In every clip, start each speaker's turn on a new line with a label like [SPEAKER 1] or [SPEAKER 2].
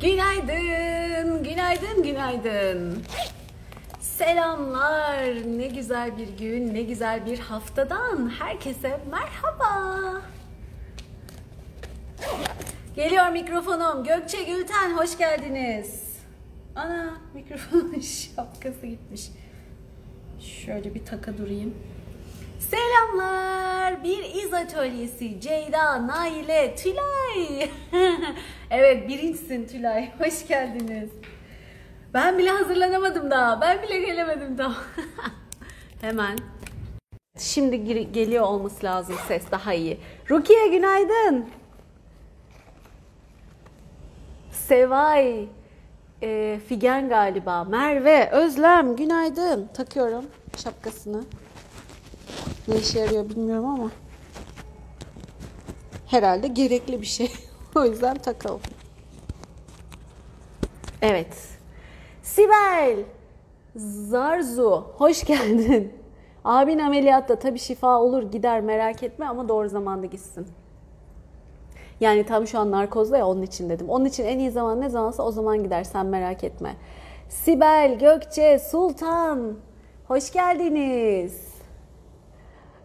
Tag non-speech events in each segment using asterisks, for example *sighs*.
[SPEAKER 1] Günaydın, günaydın, günaydın. Selamlar. Ne güzel bir gün, ne güzel bir haftadan herkese merhaba. Geliyor mikrofonum. Gökçe Gülten hoş geldiniz. Ana mikrofonun *laughs* şapkası gitmiş. Şöyle bir taka durayım. Selamlar. Bir iz atölyesi. Ceyda, Naile, Tülay. *laughs* evet birincisin Tülay. *laughs* Hoş geldiniz. Ben bile hazırlanamadım daha. Ben bile gelemedim daha. *laughs* Hemen. Şimdi geliyor olması lazım ses daha iyi. Rukiye günaydın. Sevay, e, Figen galiba. Merve, Özlem günaydın. Takıyorum şapkasını. Ne işe yarıyor bilmiyorum ama. Herhalde gerekli bir şey. *laughs* o yüzden takalım. Evet. Sibel. Zarzu. Hoş geldin. *laughs* Abin ameliyatta tabii şifa olur gider merak etme ama doğru zamanda gitsin. Yani tam şu an narkozda ya onun için dedim. Onun için en iyi zaman ne zamansa o zaman gider sen merak etme. Sibel, Gökçe, Sultan. Hoş geldiniz.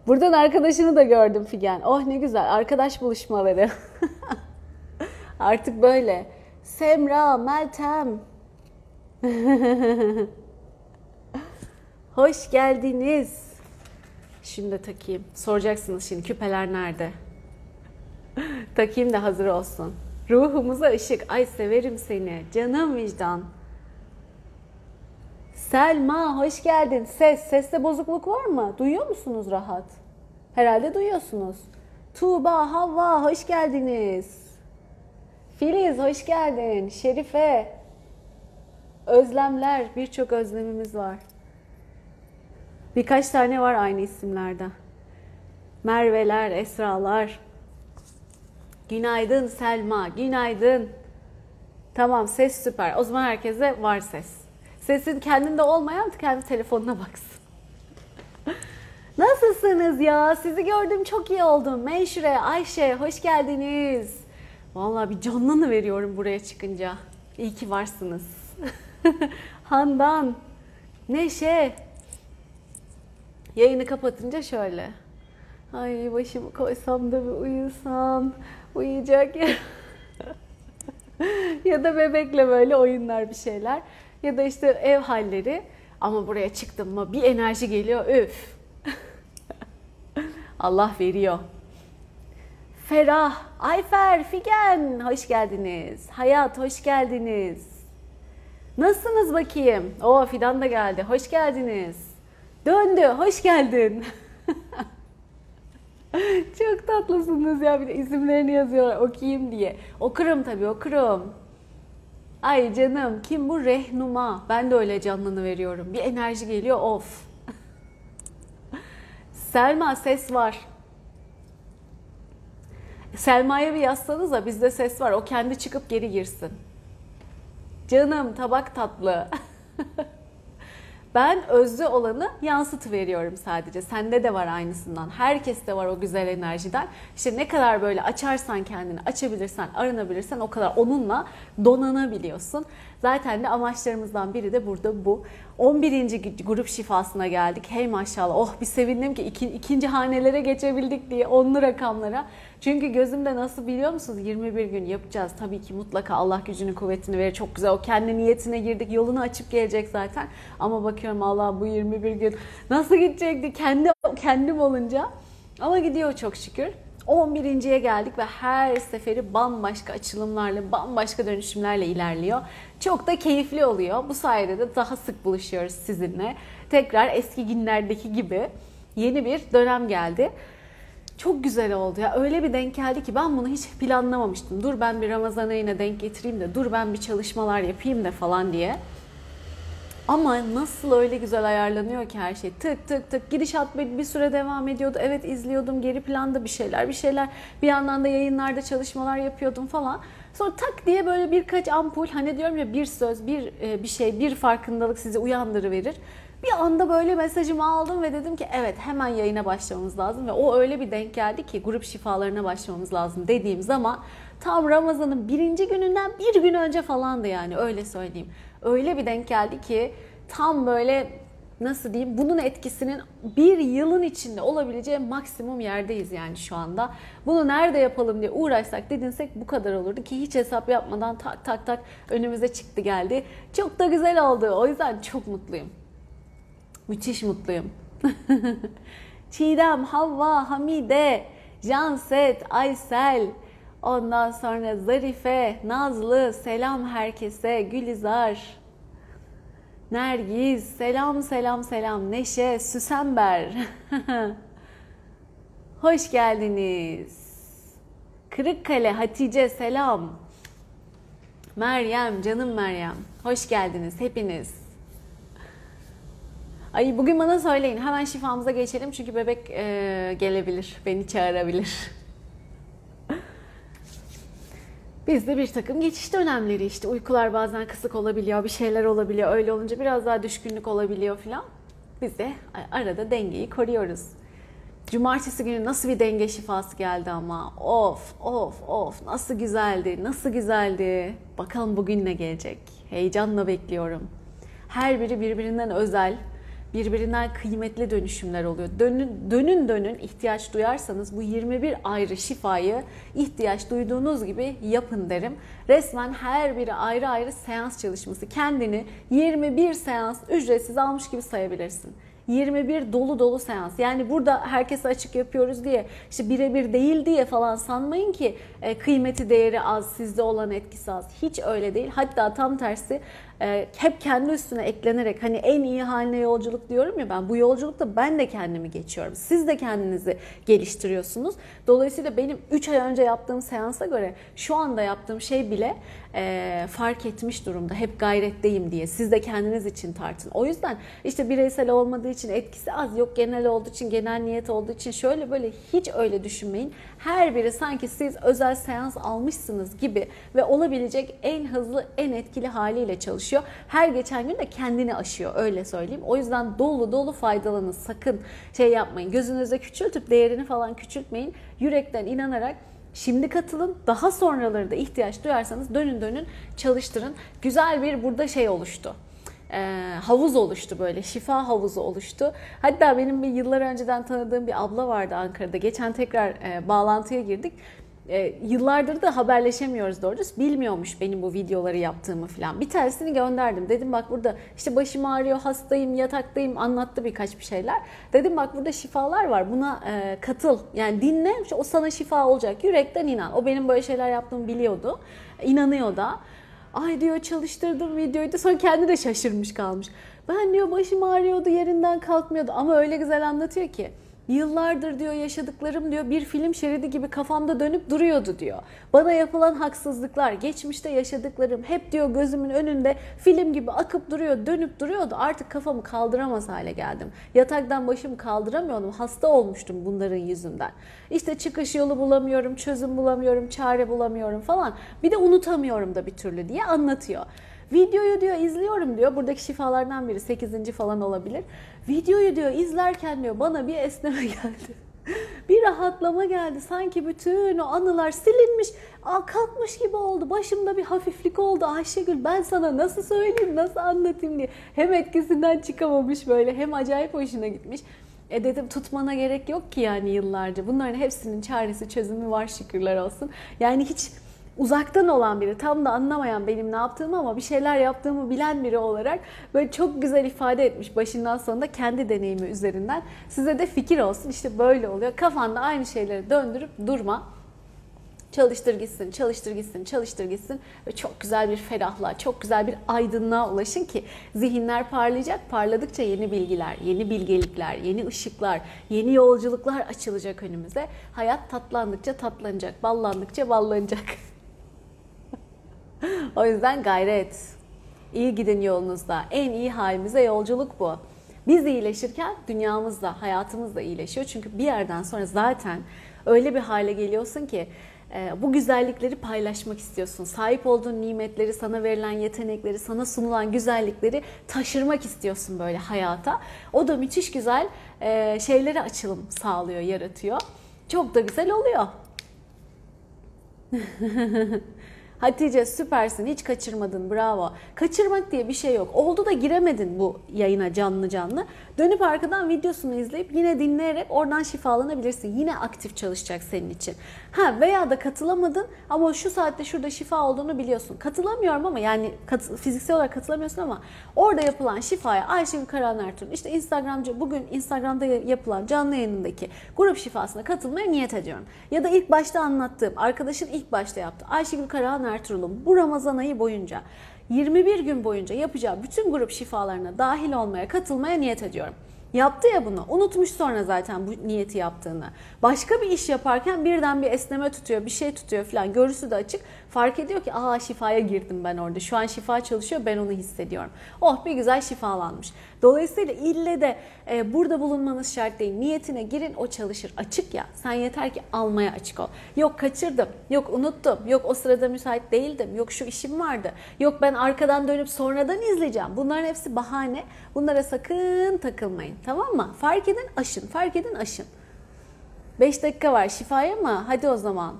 [SPEAKER 1] Buradan arkadaşını da gördüm Figen. Oh ne güzel arkadaş buluşmaları. *laughs* Artık böyle. Semra, Meltem. *laughs* Hoş geldiniz. Şimdi takayım. Soracaksınız şimdi küpeler nerede? *laughs* takayım da hazır olsun. Ruhumuza ışık. Ay severim seni. Canım vicdan. Selma hoş geldin. Ses, seste bozukluk var mı? Duyuyor musunuz rahat? Herhalde duyuyorsunuz. Tuğba, Havva hoş geldiniz. Filiz hoş geldin. Şerife. Özlemler, birçok özlemimiz var. Birkaç tane var aynı isimlerde. Merveler, Esralar. Günaydın Selma, günaydın. Tamam ses süper. O zaman herkese var ses. Sesin kendinde olmayan kendi telefonuna baksın. Nasılsınız ya? Sizi gördüm çok iyi oldum. Menşure, Ayşe hoş geldiniz. Vallahi bir canlanı veriyorum buraya çıkınca. İyi ki varsınız. *laughs* Handan, Neşe. Yayını kapatınca şöyle. Ay başımı koysam da bir uyusam. Uyuyacak ya. *laughs* ya da bebekle böyle oyunlar bir şeyler. Ya da işte ev halleri. Ama buraya çıktım mı bir enerji geliyor. Üf. *laughs* Allah veriyor. Ferah, Ayfer, Figen hoş geldiniz. Hayat hoş geldiniz. Nasılsınız bakayım? O Fidan da geldi. Hoş geldiniz. Döndü. Hoş geldin. *laughs* Çok tatlısınız ya. Bir de isimlerini yazıyorlar okuyayım diye. Okurum tabii okurum. Ay canım kim bu rehnuma? Ben de öyle canlını veriyorum. Bir enerji geliyor of. *laughs* Selma ses var. Selma'ya bir yazsanız da bizde ses var. O kendi çıkıp geri girsin. Canım tabak tatlı. *laughs* ben özlü olanı yansıtı veriyorum sadece. Sende de var aynısından. Herkeste var o güzel enerjiden. İşte ne kadar böyle açarsan kendini, açabilirsen, arınabilirsen o kadar onunla donanabiliyorsun. Zaten de amaçlarımızdan biri de burada bu. 11. grup şifasına geldik. Hey maşallah. Oh bir sevindim ki iki, ikinci hanelere geçebildik diye onlu rakamlara. Çünkü gözümde nasıl biliyor musunuz? 21 gün yapacağız. Tabii ki mutlaka Allah gücünü kuvvetini verir. Çok güzel. O kendi niyetine girdik. Yolunu açıp gelecek zaten. Ama bakıyorum Allah bu 21 gün nasıl gidecekti? Kendi kendim olunca. Ama gidiyor çok şükür. 11.ye geldik ve her seferi bambaşka açılımlarla, bambaşka dönüşümlerle ilerliyor. Çok da keyifli oluyor. Bu sayede de daha sık buluşuyoruz sizinle. Tekrar eski günlerdeki gibi yeni bir dönem geldi. Çok güzel oldu ya. Öyle bir denk geldi ki ben bunu hiç planlamamıştım. Dur ben bir Ramazan ayına denk getireyim de, dur ben bir çalışmalar yapayım da falan diye. Ama nasıl öyle güzel ayarlanıyor ki her şey. Tık tık tık gidişat bir, bir süre devam ediyordu. Evet izliyordum geri planda bir şeyler bir şeyler. Bir yandan da yayınlarda çalışmalar yapıyordum falan. Sonra tak diye böyle birkaç ampul hani diyorum ya bir söz, bir e, bir şey, bir farkındalık sizi uyandırıverir. Bir anda böyle mesajımı aldım ve dedim ki evet hemen yayına başlamamız lazım ve o öyle bir denk geldi ki grup şifalarına başlamamız lazım dediğim zaman Tam Ramazan'ın birinci gününden bir gün önce falandı yani öyle söyleyeyim. Öyle bir denk geldi ki tam böyle nasıl diyeyim bunun etkisinin bir yılın içinde olabileceği maksimum yerdeyiz yani şu anda. Bunu nerede yapalım diye uğraşsak dedinsek bu kadar olurdu ki hiç hesap yapmadan tak tak tak önümüze çıktı geldi. Çok da güzel oldu. O yüzden çok mutluyum. Müthiş mutluyum. *laughs* Çiğdem, Havva, Hamide, Janset, Aysel, ondan sonra Zarife, Nazlı, selam herkese, Gülizar, Nergiz, selam selam selam, Neşe, Süsember. *laughs* Hoş geldiniz. Kırıkkale, Hatice, selam. Meryem, canım Meryem. Hoş geldiniz hepiniz. Ay bugün bana söyleyin. Hemen şifamıza geçelim çünkü bebek e, gelebilir, beni çağırabilir. *laughs* Bizde bir takım geçiş dönemleri işte uykular bazen kısık olabiliyor, bir şeyler olabiliyor. Öyle olunca biraz daha düşkünlük olabiliyor falan. Biz de arada dengeyi koruyoruz. Cumartesi günü nasıl bir denge şifası geldi ama. Of of of nasıl güzeldi, nasıl güzeldi. Bakalım bugün ne gelecek. Heyecanla bekliyorum. Her biri birbirinden özel, birbirinden kıymetli dönüşümler oluyor. Dönün dönün dönün ihtiyaç duyarsanız bu 21 ayrı şifayı ihtiyaç duyduğunuz gibi yapın derim. Resmen her biri ayrı ayrı seans çalışması. Kendini 21 seans ücretsiz almış gibi sayabilirsin. 21 dolu dolu seans. Yani burada herkese açık yapıyoruz diye işte birebir değil diye falan sanmayın ki e, kıymeti değeri az, sizde olan etkisi az. Hiç öyle değil. Hatta tam tersi e, hep kendi üstüne eklenerek hani en iyi haline yolculuk diyorum ya ben bu yolculukta ben de kendimi geçiyorum. Siz de kendinizi geliştiriyorsunuz. Dolayısıyla benim 3 ay önce yaptığım seansa göre şu anda yaptığım şey bile e, fark etmiş durumda. Hep gayretteyim diye. Siz de kendiniz için tartın. O yüzden işte bireysel olmadığı için etkisi az. Yok genel olduğu için, genel niyet olduğu için şöyle böyle hiç öyle düşünmeyin. Her biri sanki siz özel seans almışsınız gibi ve olabilecek en hızlı, en etkili haliyle çalışıyor. Her geçen gün de kendini aşıyor öyle söyleyeyim. O yüzden dolu dolu faydalanın. Sakın şey yapmayın. Gözünüzde küçültüp değerini falan küçültmeyin. Yürekten inanarak Şimdi katılın. Daha sonraları da ihtiyaç duyarsanız dönün dönün çalıştırın. Güzel bir burada şey oluştu. Ee, havuz oluştu böyle şifa havuzu oluştu. Hatta benim bir yıllar önceden tanıdığım bir abla vardı Ankara'da. Geçen tekrar e, bağlantıya girdik e, yıllardır da haberleşemiyoruz doğrusu. Bilmiyormuş benim bu videoları yaptığımı falan. Bir tanesini gönderdim. Dedim bak burada işte başım ağrıyor, hastayım, yataktayım anlattı birkaç bir şeyler. Dedim bak burada şifalar var. Buna e, katıl. Yani dinle. o sana şifa olacak. Yürekten inan. O benim böyle şeyler yaptığımı biliyordu. İnanıyor da. Ay diyor çalıştırdım videoyu da sonra kendi de şaşırmış kalmış. Ben diyor başım ağrıyordu yerinden kalkmıyordu ama öyle güzel anlatıyor ki. Yıllardır diyor yaşadıklarım diyor bir film şeridi gibi kafamda dönüp duruyordu diyor. Bana yapılan haksızlıklar, geçmişte yaşadıklarım hep diyor gözümün önünde film gibi akıp duruyor, dönüp duruyordu. Artık kafamı kaldıramaz hale geldim. Yataktan başımı kaldıramıyordum. Hasta olmuştum bunların yüzünden. İşte çıkış yolu bulamıyorum, çözüm bulamıyorum, çare bulamıyorum falan. Bir de unutamıyorum da bir türlü diye anlatıyor. Videoyu diyor izliyorum diyor. Buradaki şifalardan biri 8. falan olabilir. Videoyu diyor izlerken diyor bana bir esneme *laughs* geldi. bir rahatlama geldi. Sanki bütün o anılar silinmiş, aa, kalkmış gibi oldu. Başımda bir hafiflik oldu. Ayşegül ben sana nasıl söyleyeyim, nasıl anlatayım diye. Hem etkisinden çıkamamış böyle hem acayip hoşuna gitmiş. E dedim tutmana gerek yok ki yani yıllarca. Bunların hepsinin çaresi, çözümü var şükürler olsun. Yani hiç uzaktan olan biri, tam da anlamayan benim ne yaptığımı ama bir şeyler yaptığımı bilen biri olarak böyle çok güzel ifade etmiş başından sonunda kendi deneyimi üzerinden. Size de fikir olsun işte böyle oluyor. Kafanda aynı şeyleri döndürüp durma. Çalıştır gitsin, çalıştır gitsin, çalıştır gitsin ve çok güzel bir ferahlığa, çok güzel bir aydınlığa ulaşın ki zihinler parlayacak. Parladıkça yeni bilgiler, yeni bilgelikler, yeni ışıklar, yeni yolculuklar açılacak önümüze. Hayat tatlandıkça tatlanacak, ballandıkça ballanacak. *laughs* *laughs* o yüzden gayret. İyi gidin yolunuzda. En iyi halimize yolculuk bu. Biz iyileşirken dünyamız da, hayatımız da iyileşiyor. Çünkü bir yerden sonra zaten öyle bir hale geliyorsun ki e, bu güzellikleri paylaşmak istiyorsun. Sahip olduğun nimetleri, sana verilen yetenekleri, sana sunulan güzellikleri taşırmak istiyorsun böyle hayata. O da müthiş güzel e, şeylere açılım sağlıyor, yaratıyor. Çok da güzel oluyor. *laughs* Hatice süpersin hiç kaçırmadın bravo. Kaçırmak diye bir şey yok. Oldu da giremedin bu yayına canlı canlı. Dönüp arkadan videosunu izleyip yine dinleyerek oradan şifalanabilirsin. Yine aktif çalışacak senin için. Ha veya da katılamadın ama şu saatte şurada şifa olduğunu biliyorsun. Katılamıyorum ama yani kat, fiziksel olarak katılamıyorsun ama orada yapılan şifaya Ayşegül Karahan Ertuğrul işte Instagramcı bugün Instagram'da yapılan canlı yayınındaki grup şifasına katılmaya niyet ediyorum. Ya da ilk başta anlattığım arkadaşın ilk başta yaptı. Ayşegül Karahan Ertuğrul'un bu Ramazan ayı boyunca 21 gün boyunca yapacağı bütün grup şifalarına dahil olmaya, katılmaya niyet ediyorum. Yaptı ya bunu. Unutmuş sonra zaten bu niyeti yaptığını. Başka bir iş yaparken birden bir esneme tutuyor, bir şey tutuyor falan. Görüsü de açık. Fark ediyor ki aa şifaya girdim ben orada. Şu an şifa çalışıyor ben onu hissediyorum. Oh bir güzel şifalanmış. Dolayısıyla ille de e, burada bulunmanız şart değil. Niyetine girin o çalışır. Açık ya. Sen yeter ki almaya açık ol. Yok kaçırdım. Yok unuttum. Yok o sırada müsait değildim. Yok şu işim vardı. Yok ben arkadan dönüp sonradan izleyeceğim. Bunların hepsi bahane. Bunlara sakın takılmayın. Tamam mı? Fark edin aşın. Fark edin aşın. 5 dakika var şifaya mı? Hadi o zaman.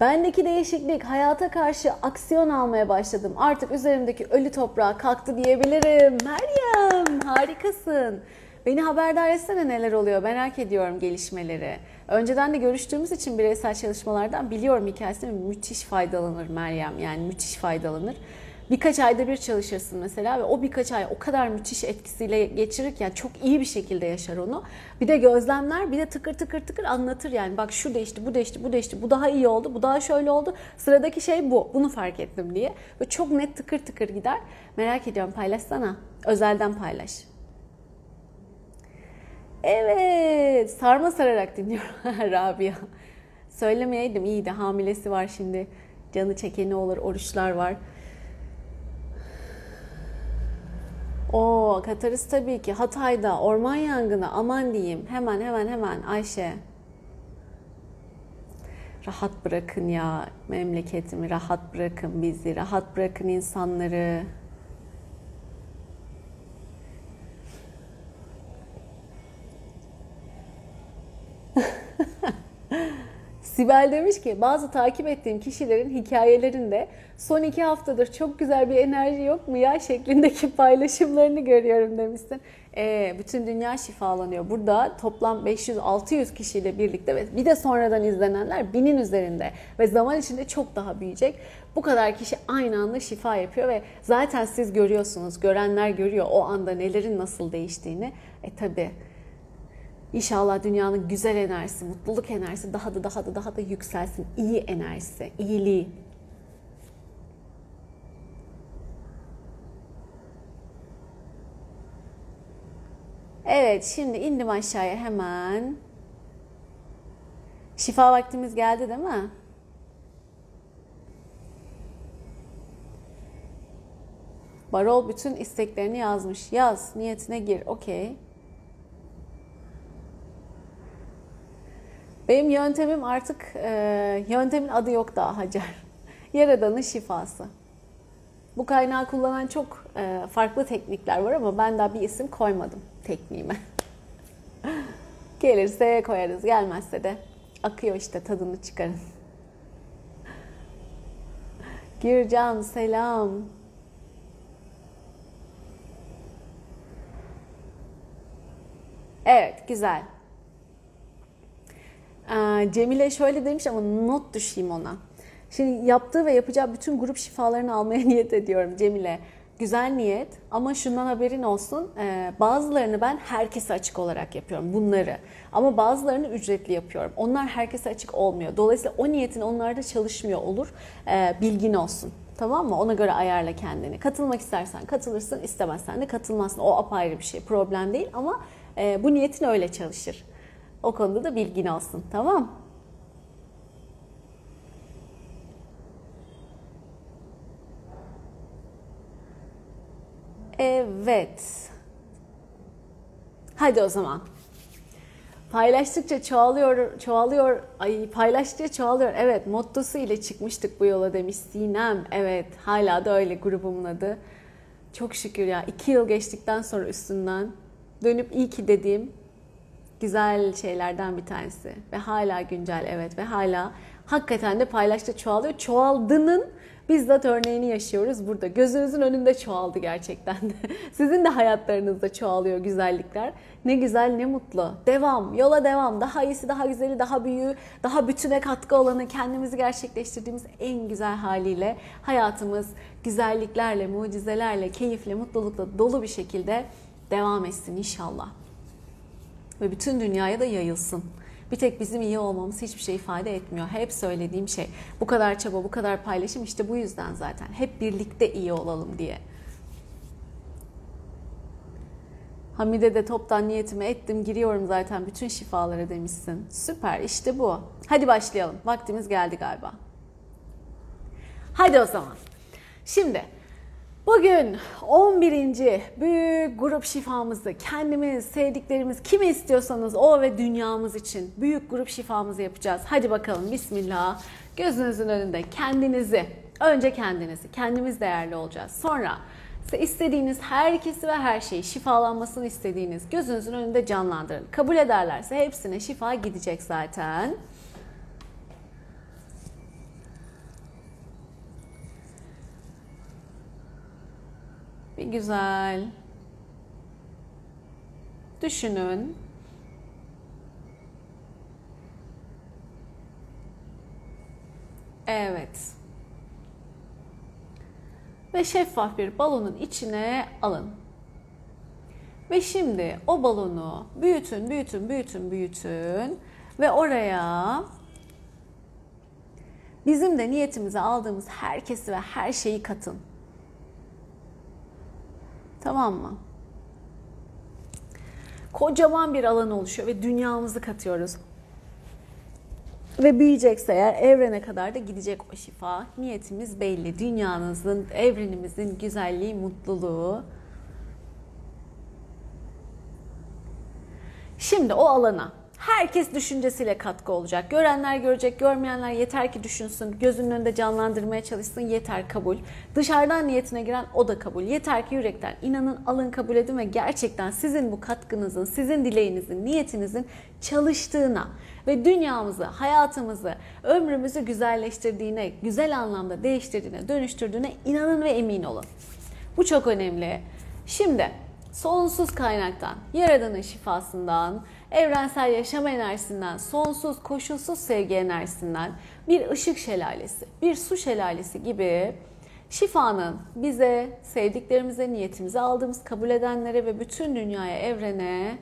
[SPEAKER 1] Bendeki değişiklik hayata karşı aksiyon almaya başladım. Artık üzerimdeki ölü toprağa kalktı diyebilirim. Meryem harikasın. Beni haberdar etsene neler oluyor merak ediyorum gelişmeleri. Önceden de görüştüğümüz için bireysel çalışmalardan biliyorum hikayesini müthiş faydalanır Meryem yani müthiş faydalanır. Birkaç ayda bir çalışırsın mesela ve o birkaç ay o kadar müthiş etkisiyle geçirir ki yani çok iyi bir şekilde yaşar onu. Bir de gözlemler bir de tıkır tıkır tıkır anlatır yani bak şu değişti bu değişti bu değişti bu daha iyi oldu bu daha şöyle oldu sıradaki şey bu bunu fark ettim diye ve çok net tıkır tıkır gider. Merak ediyorum paylaşsana özelden paylaş. Evet sarma sararak dinliyorum *laughs* Rabia. Söylemeyeydim iyiydi hamilesi var şimdi canı çekeni olur oruçlar var. O Katarız tabii ki Hatay'da orman yangını aman diyeyim hemen hemen hemen Ayşe. Rahat bırakın ya memleketimi rahat bırakın bizi rahat bırakın insanları. *laughs* Sibel demiş ki bazı takip ettiğim kişilerin hikayelerinde son iki haftadır çok güzel bir enerji yok mu ya şeklindeki *laughs* paylaşımlarını görüyorum demişsin. Ee, bütün dünya şifalanıyor. Burada toplam 500-600 kişiyle birlikte ve bir de sonradan izlenenler binin üzerinde ve zaman içinde çok daha büyüyecek. Bu kadar kişi aynı anda şifa yapıyor ve zaten siz görüyorsunuz, görenler görüyor o anda nelerin nasıl değiştiğini. E tabi İnşallah dünyanın güzel enerjisi, mutluluk enerjisi daha da daha da daha da yükselsin. İyi enerjisi, iyiliği. Evet, şimdi indim aşağıya hemen. Şifa vaktimiz geldi değil mi? Barol bütün isteklerini yazmış. Yaz, niyetine gir. Okey. Benim yöntemim artık, e, yöntemin adı yok daha Hacer. *laughs* Yaradan'ın şifası. Bu kaynağı kullanan çok e, farklı teknikler var ama ben daha bir isim koymadım tekniğime. *laughs* Gelirse koyarız, gelmezse de akıyor işte tadını çıkarın. *laughs* Gircan selam. Evet, güzel. Ee, Cemile şöyle demiş ama not düşeyim ona. Şimdi yaptığı ve yapacağı bütün grup şifalarını almaya *laughs* niyet ediyorum Cemile. Güzel niyet ama şundan haberin olsun. Ee, bazılarını ben herkese açık olarak yapıyorum bunları. Ama bazılarını ücretli yapıyorum. Onlar herkese açık olmuyor. Dolayısıyla o niyetin onlarda çalışmıyor olur. Ee, bilgin olsun. Tamam mı? Ona göre ayarla kendini. Katılmak istersen katılırsın, istemezsen de katılmazsın. O apayrı bir şey. Problem değil ama e, bu niyetin öyle çalışır. O konuda da bilgin olsun. Tamam Evet. Hadi o zaman. Paylaştıkça çoğalıyor, çoğalıyor, ay paylaştıkça çoğalıyor. Evet, mottosu ile çıkmıştık bu yola demiş Sinem. Evet, hala da öyle grubumun adı. Çok şükür ya, iki yıl geçtikten sonra üstünden dönüp iyi ki dediğim güzel şeylerden bir tanesi ve hala güncel evet ve hala hakikaten de paylaştı çoğalıyor. Çoğaldığının bizzat örneğini yaşıyoruz burada. Gözünüzün önünde çoğaldı gerçekten de. *laughs* Sizin de hayatlarınızda çoğalıyor güzellikler. Ne güzel ne mutlu. Devam, yola devam. Daha iyisi, daha güzeli, daha büyüğü, daha bütüne katkı olanı, kendimizi gerçekleştirdiğimiz en güzel haliyle hayatımız güzelliklerle, mucizelerle, keyifle, mutlulukla dolu bir şekilde devam etsin inşallah. Ve bütün dünyaya da yayılsın. Bir tek bizim iyi olmamız hiçbir şey ifade etmiyor. Hep söylediğim şey. Bu kadar çaba, bu kadar paylaşım işte bu yüzden zaten. Hep birlikte iyi olalım diye. Hamide de toptan niyetimi ettim, giriyorum zaten bütün şifalara demişsin. Süper, işte bu. Hadi başlayalım. Vaktimiz geldi galiba. Hadi o zaman. Şimdi Bugün 11. büyük grup şifamızı kendimiz, sevdiklerimiz, kimi istiyorsanız o ve dünyamız için büyük grup şifamızı yapacağız. Hadi bakalım bismillah. Gözünüzün önünde kendinizi, önce kendinizi, kendimiz değerli olacağız. Sonra istediğiniz herkesi ve her şeyi şifalanmasını istediğiniz gözünüzün önünde canlandırın. Kabul ederlerse hepsine şifa gidecek zaten. Bir güzel düşünün. Evet. Ve şeffaf bir balonun içine alın. Ve şimdi o balonu büyütün, büyütün, büyütün, büyütün ve oraya bizim de niyetimize aldığımız herkesi ve her şeyi katın. Tamam mı? Kocaman bir alan oluşuyor ve dünyamızı katıyoruz. Ve büyüyecekse eğer evrene kadar da gidecek o şifa. Niyetimiz belli. Dünyanızın, evrenimizin güzelliği, mutluluğu. Şimdi o alana Herkes düşüncesiyle katkı olacak. Görenler görecek, görmeyenler yeter ki düşünsün. Gözünün önünde canlandırmaya çalışsın. Yeter kabul. Dışarıdan niyetine giren o da kabul. Yeter ki yürekten inanın, alın, kabul edin ve gerçekten sizin bu katkınızın, sizin dileğinizin, niyetinizin çalıştığına ve dünyamızı, hayatımızı, ömrümüzü güzelleştirdiğine, güzel anlamda değiştirdiğine, dönüştürdüğüne inanın ve emin olun. Bu çok önemli. Şimdi sonsuz kaynaktan, Yaradan'ın şifasından, evrensel yaşam enerjisinden, sonsuz koşulsuz sevgi enerjisinden bir ışık şelalesi, bir su şelalesi gibi şifanın bize, sevdiklerimize, niyetimize aldığımız kabul edenlere ve bütün dünyaya, evrene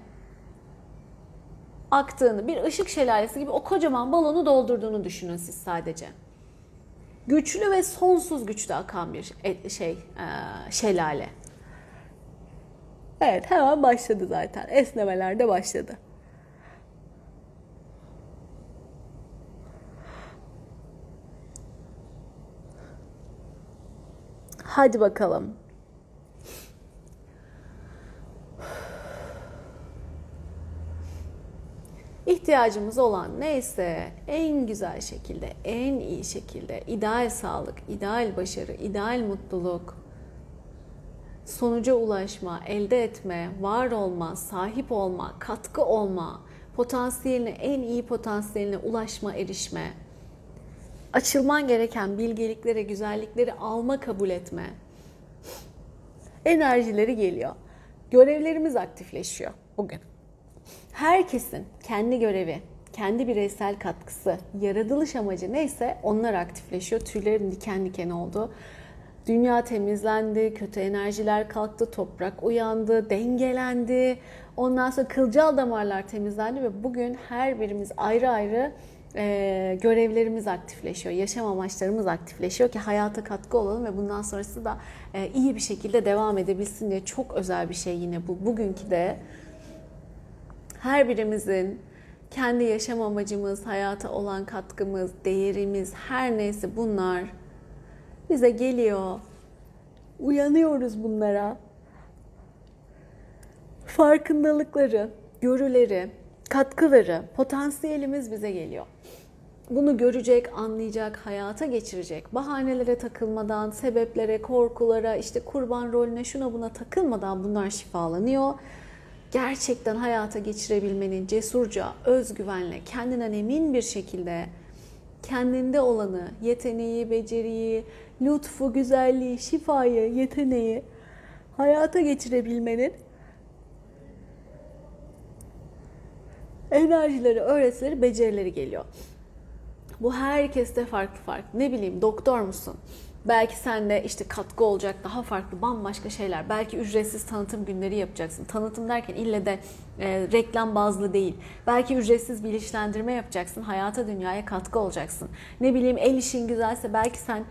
[SPEAKER 1] aktığını, bir ışık şelalesi gibi o kocaman balonu doldurduğunu düşünün siz sadece. Güçlü ve sonsuz güçte akan bir e, şey, şelale. Evet hemen başladı zaten. Esnemeler de başladı. Hadi bakalım. İhtiyacımız olan neyse en güzel şekilde, en iyi şekilde, ideal sağlık, ideal başarı, ideal mutluluk, sonuca ulaşma, elde etme, var olma, sahip olma, katkı olma, potansiyeline, en iyi potansiyeline ulaşma, erişme, açılman gereken bilgeliklere, güzellikleri alma, kabul etme enerjileri geliyor. Görevlerimiz aktifleşiyor bugün. Herkesin kendi görevi, kendi bireysel katkısı, yaratılış amacı neyse onlar aktifleşiyor. Tüylerin diken diken oldu. Dünya temizlendi, kötü enerjiler kalktı, toprak uyandı, dengelendi. Ondan sonra kılcal damarlar temizlendi ve bugün her birimiz ayrı ayrı e, görevlerimiz aktifleşiyor, yaşam amaçlarımız aktifleşiyor ki hayata katkı olalım ve bundan sonrası da e, iyi bir şekilde devam edebilsin diye çok özel bir şey yine bu. Bugünkü de her birimizin kendi yaşam amacımız, hayata olan katkımız, değerimiz her neyse bunlar bize geliyor. Uyanıyoruz bunlara. Farkındalıkları, görüleri, katkıları, potansiyelimiz bize geliyor. Bunu görecek, anlayacak, hayata geçirecek. Bahanelere takılmadan, sebeplere, korkulara, işte kurban rolüne, şuna buna takılmadan bunlar şifalanıyor. gerçekten hayata geçirebilmenin cesurca, özgüvenle, kendinden emin bir şekilde kendinde olanı, yeteneği, beceriyi, lütfu, güzelliği, şifayı, yeteneği hayata geçirebilmenin enerjileri, öğretileri, becerileri geliyor. Bu herkeste farklı farklı. Ne bileyim doktor musun? Belki sende işte katkı olacak daha farklı bambaşka şeyler. Belki ücretsiz tanıtım günleri yapacaksın. Tanıtım derken ille de e, reklam bazlı değil. Belki ücretsiz bilinçlendirme yapacaksın. Hayata dünyaya katkı olacaksın. Ne bileyim el işin güzelse belki sen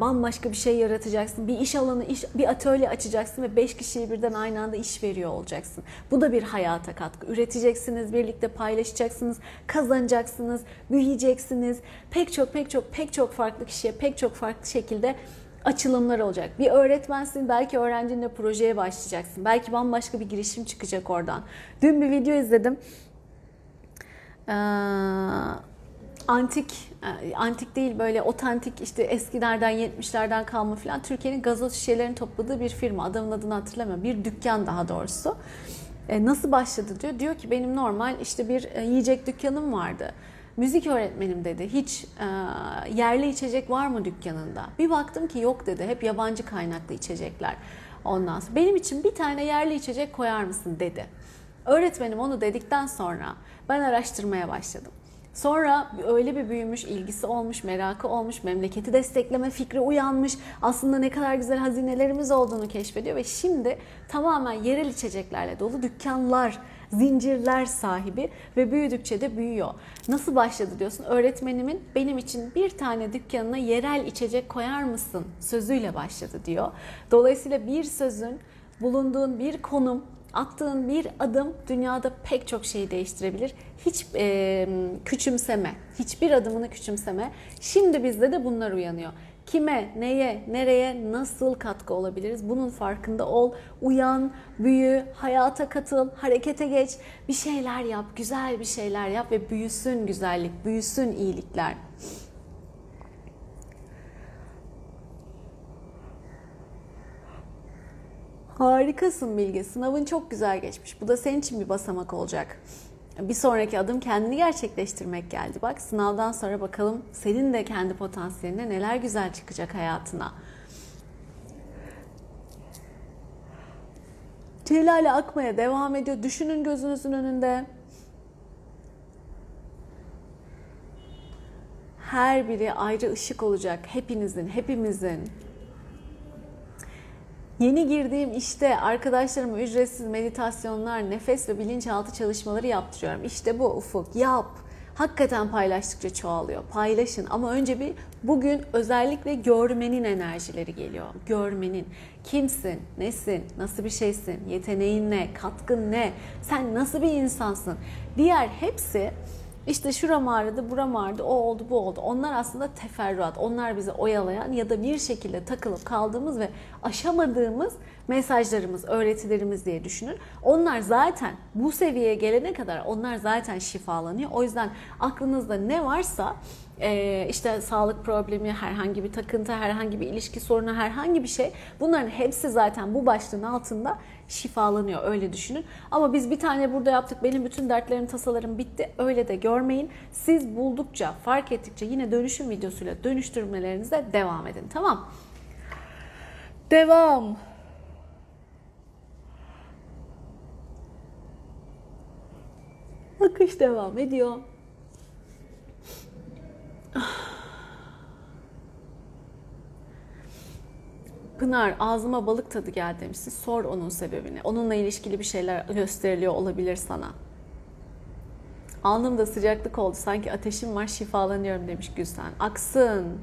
[SPEAKER 1] bambaşka bir şey yaratacaksın. Bir iş alanı, iş, bir atölye açacaksın ve 5 kişiyi birden aynı anda iş veriyor olacaksın. Bu da bir hayata katkı. Üreteceksiniz, birlikte paylaşacaksınız, kazanacaksınız, büyüyeceksiniz. Pek çok pek çok pek çok farklı kişiye pek çok farklı şekilde açılımlar olacak. Bir öğretmensin, belki öğrencinle projeye başlayacaksın. Belki bambaşka bir girişim çıkacak oradan. Dün bir video izledim. Ee, antik e, antik değil böyle otantik işte eskilerden 70'lerden kalma falan Türkiye'nin gazoz şişelerini topladığı bir firma. Adamın adını hatırlamıyorum. Bir dükkan daha doğrusu. E, nasıl başladı diyor. Diyor ki benim normal işte bir e, yiyecek dükkanım vardı. Müzik öğretmenim dedi. Hiç e, yerli içecek var mı dükkanında? Bir baktım ki yok dedi. Hep yabancı kaynaklı içecekler ondan sonra. Benim için bir tane yerli içecek koyar mısın? dedi. Öğretmenim onu dedikten sonra ben araştırmaya başladım Sonra öyle bir büyümüş, ilgisi olmuş, merakı olmuş, memleketi destekleme fikri uyanmış. Aslında ne kadar güzel hazinelerimiz olduğunu keşfediyor ve şimdi tamamen yerel içeceklerle dolu dükkanlar, zincirler sahibi ve büyüdükçe de büyüyor. Nasıl başladı diyorsun? Öğretmenimin benim için bir tane dükkanına yerel içecek koyar mısın sözüyle başladı diyor. Dolayısıyla bir sözün bulunduğun bir konum attığın bir adım dünyada pek çok şeyi değiştirebilir. Hiç e, küçümseme, hiçbir adımını küçümseme. Şimdi bizde de bunlar uyanıyor. Kime, neye, nereye, nasıl katkı olabiliriz? Bunun farkında ol, uyan, büyü, hayata katıl, harekete geç, bir şeyler yap, güzel bir şeyler yap ve büyüsün güzellik, büyüsün iyilikler. Harikasın Bilge. Sınavın çok güzel geçmiş. Bu da senin için bir basamak olacak. Bir sonraki adım kendini gerçekleştirmek geldi. Bak sınavdan sonra bakalım senin de kendi potansiyeline neler güzel çıkacak hayatına. Celale akmaya devam ediyor. Düşünün gözünüzün önünde. Her biri ayrı ışık olacak. Hepinizin, hepimizin. Yeni girdiğim işte arkadaşlarıma ücretsiz meditasyonlar, nefes ve bilinçaltı çalışmaları yaptırıyorum. İşte bu ufuk yap. Hakikaten paylaştıkça çoğalıyor. Paylaşın ama önce bir bugün özellikle görmenin enerjileri geliyor. Görmenin. Kimsin, nesin, nasıl bir şeysin, yeteneğin ne, katkın ne, sen nasıl bir insansın. Diğer hepsi işte şuram ağrıdı, buram ağrıdı, o oldu, bu oldu. Onlar aslında teferruat. Onlar bizi oyalayan ya da bir şekilde takılıp kaldığımız ve aşamadığımız mesajlarımız, öğretilerimiz diye düşünün. Onlar zaten bu seviyeye gelene kadar onlar zaten şifalanıyor. O yüzden aklınızda ne varsa e, işte sağlık problemi, herhangi bir takıntı, herhangi bir ilişki sorunu, herhangi bir şey bunların hepsi zaten bu başlığın altında şifalanıyor öyle düşünün. Ama biz bir tane burada yaptık benim bütün dertlerim tasalarım bitti öyle de görmeyin. Siz buldukça fark ettikçe yine dönüşüm videosuyla dönüştürmelerinize devam edin tamam. Devam. Akış devam ediyor. Pınar ağzıma balık tadı geldi demişsin. Sor onun sebebini. Onunla ilişkili bir şeyler gösteriliyor olabilir sana. Alnımda sıcaklık oldu. Sanki ateşim var şifalanıyorum demiş Gülsen. Aksın.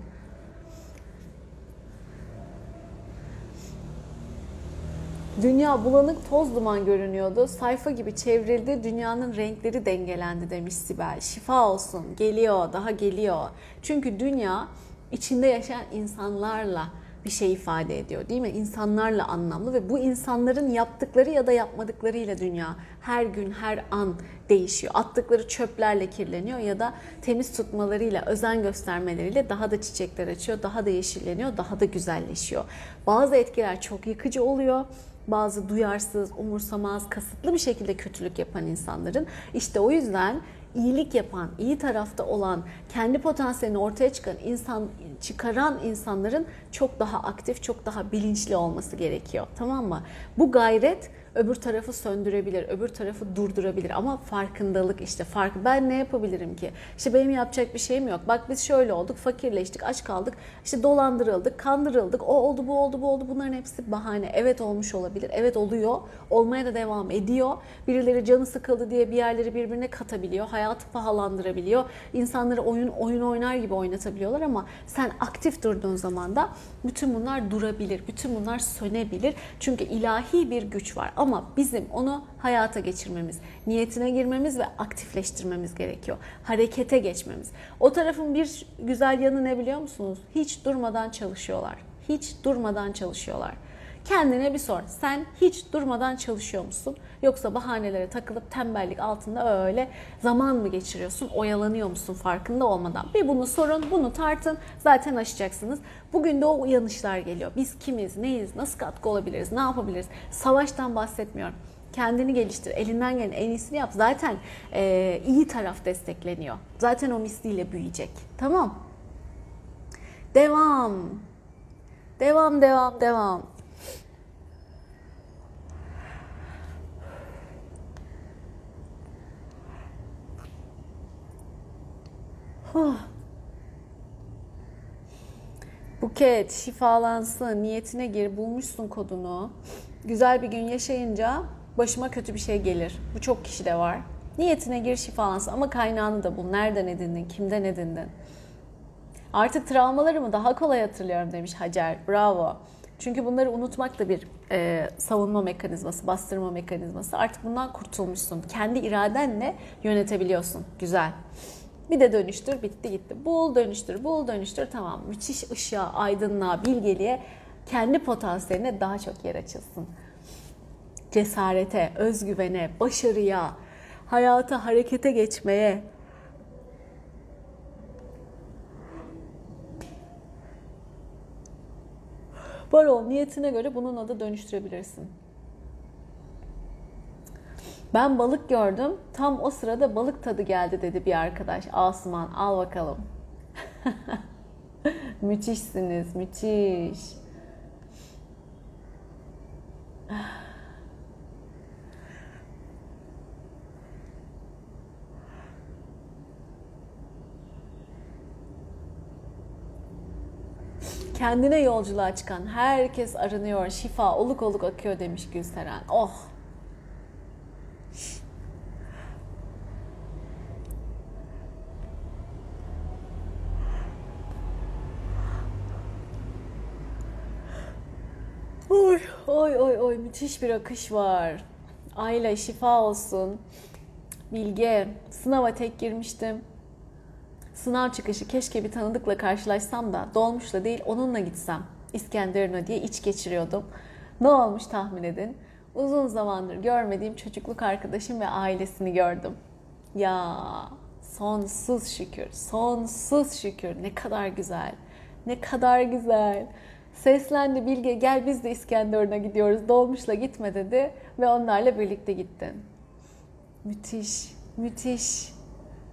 [SPEAKER 1] Dünya bulanık toz duman görünüyordu. Sayfa gibi çevrildi. Dünyanın renkleri dengelendi demiş Sibel. Şifa olsun. Geliyor. Daha geliyor. Çünkü dünya içinde yaşayan insanlarla bir şey ifade ediyor değil mi? İnsanlarla anlamlı ve bu insanların yaptıkları ya da yapmadıklarıyla dünya her gün her an değişiyor. Attıkları çöplerle kirleniyor ya da temiz tutmalarıyla, özen göstermeleriyle daha da çiçekler açıyor, daha da yeşilleniyor, daha da güzelleşiyor. Bazı etkiler çok yıkıcı oluyor bazı duyarsız, umursamaz, kasıtlı bir şekilde kötülük yapan insanların işte o yüzden iyilik yapan, iyi tarafta olan, kendi potansiyelini ortaya çıkan insan çıkaran insanların çok daha aktif, çok daha bilinçli olması gerekiyor. Tamam mı? Bu gayret öbür tarafı söndürebilir, öbür tarafı durdurabilir ama farkındalık işte fark. Ben ne yapabilirim ki? İşte benim yapacak bir şeyim yok. Bak biz şöyle olduk, fakirleştik, aç kaldık, işte dolandırıldık, kandırıldık, o oldu, bu oldu, bu oldu. Bunların hepsi bahane. Evet olmuş olabilir, evet oluyor, olmaya da devam ediyor. Birileri canı sıkıldı diye bir yerleri birbirine katabiliyor, hayatı pahalandırabiliyor. İnsanları oyun oyun oynar gibi oynatabiliyorlar ama sen aktif durduğun zaman da bütün bunlar durabilir, bütün bunlar sönebilir. Çünkü ilahi bir güç var. Bizim onu hayata geçirmemiz, niyetine girmemiz ve aktifleştirmemiz gerekiyor. Harekete geçmemiz. O tarafın bir güzel yanı ne biliyor musunuz? Hiç durmadan çalışıyorlar. Hiç durmadan çalışıyorlar. Kendine bir sor. Sen hiç durmadan çalışıyor musun? Yoksa bahanelere takılıp tembellik altında öyle zaman mı geçiriyorsun? Oyalanıyor musun farkında olmadan? Bir bunu sorun, bunu tartın. Zaten aşacaksınız. Bugün de o uyanışlar geliyor. Biz kimiz, neyiz, nasıl katkı olabiliriz, ne yapabiliriz? Savaştan bahsetmiyorum kendini geliştir, elinden gelen en iyisini yap. Zaten e, iyi taraf destekleniyor. Zaten o misliyle büyüyecek. Tamam. Devam. Devam, devam, devam. Buket şifalansın, niyetine gir, bulmuşsun kodunu. Güzel bir gün yaşayınca başıma kötü bir şey gelir. Bu çok kişi de var. Niyetine gir şifalansın ama kaynağını da bul. Nereden edindin, kimden edindin? Artık travmalarımı daha kolay hatırlıyorum demiş Hacer. Bravo. Çünkü bunları unutmak da bir e, savunma mekanizması, bastırma mekanizması. Artık bundan kurtulmuşsun. Kendi iradenle yönetebiliyorsun. Güzel. Bir de dönüştür, bitti gitti. Bul, dönüştür, bul, dönüştür. Tamam. Müthiş ışığa, aydınlığa, bilgeliğe, kendi potansiyeline daha çok yer açılsın. Cesarete, özgüvene, başarıya, hayata, harekete geçmeye, var ol niyetine göre bunun adı dönüştürebilirsin. Ben balık gördüm. Tam o sırada balık tadı geldi dedi bir arkadaş. Asuman al bakalım. *laughs* Müthişsiniz, müthiş. Kendine yolculuğa çıkan herkes arınıyor, şifa oluk oluk akıyor demiş Gülseren. Oh Oy oy oy müthiş bir akış var. Ayla şifa olsun. Bilge sınava tek girmiştim. Sınav çıkışı keşke bir tanıdıkla karşılaşsam da dolmuşla değil onunla gitsem. İskenderun'a diye iç geçiriyordum. Ne olmuş tahmin edin. Uzun zamandır görmediğim çocukluk arkadaşım ve ailesini gördüm. Ya sonsuz şükür, sonsuz şükür. Ne kadar güzel, ne kadar güzel. Seslendi Bilge gel biz de İskenderun'a gidiyoruz. Dolmuşla gitme dedi ve onlarla birlikte gittin. Müthiş, müthiş.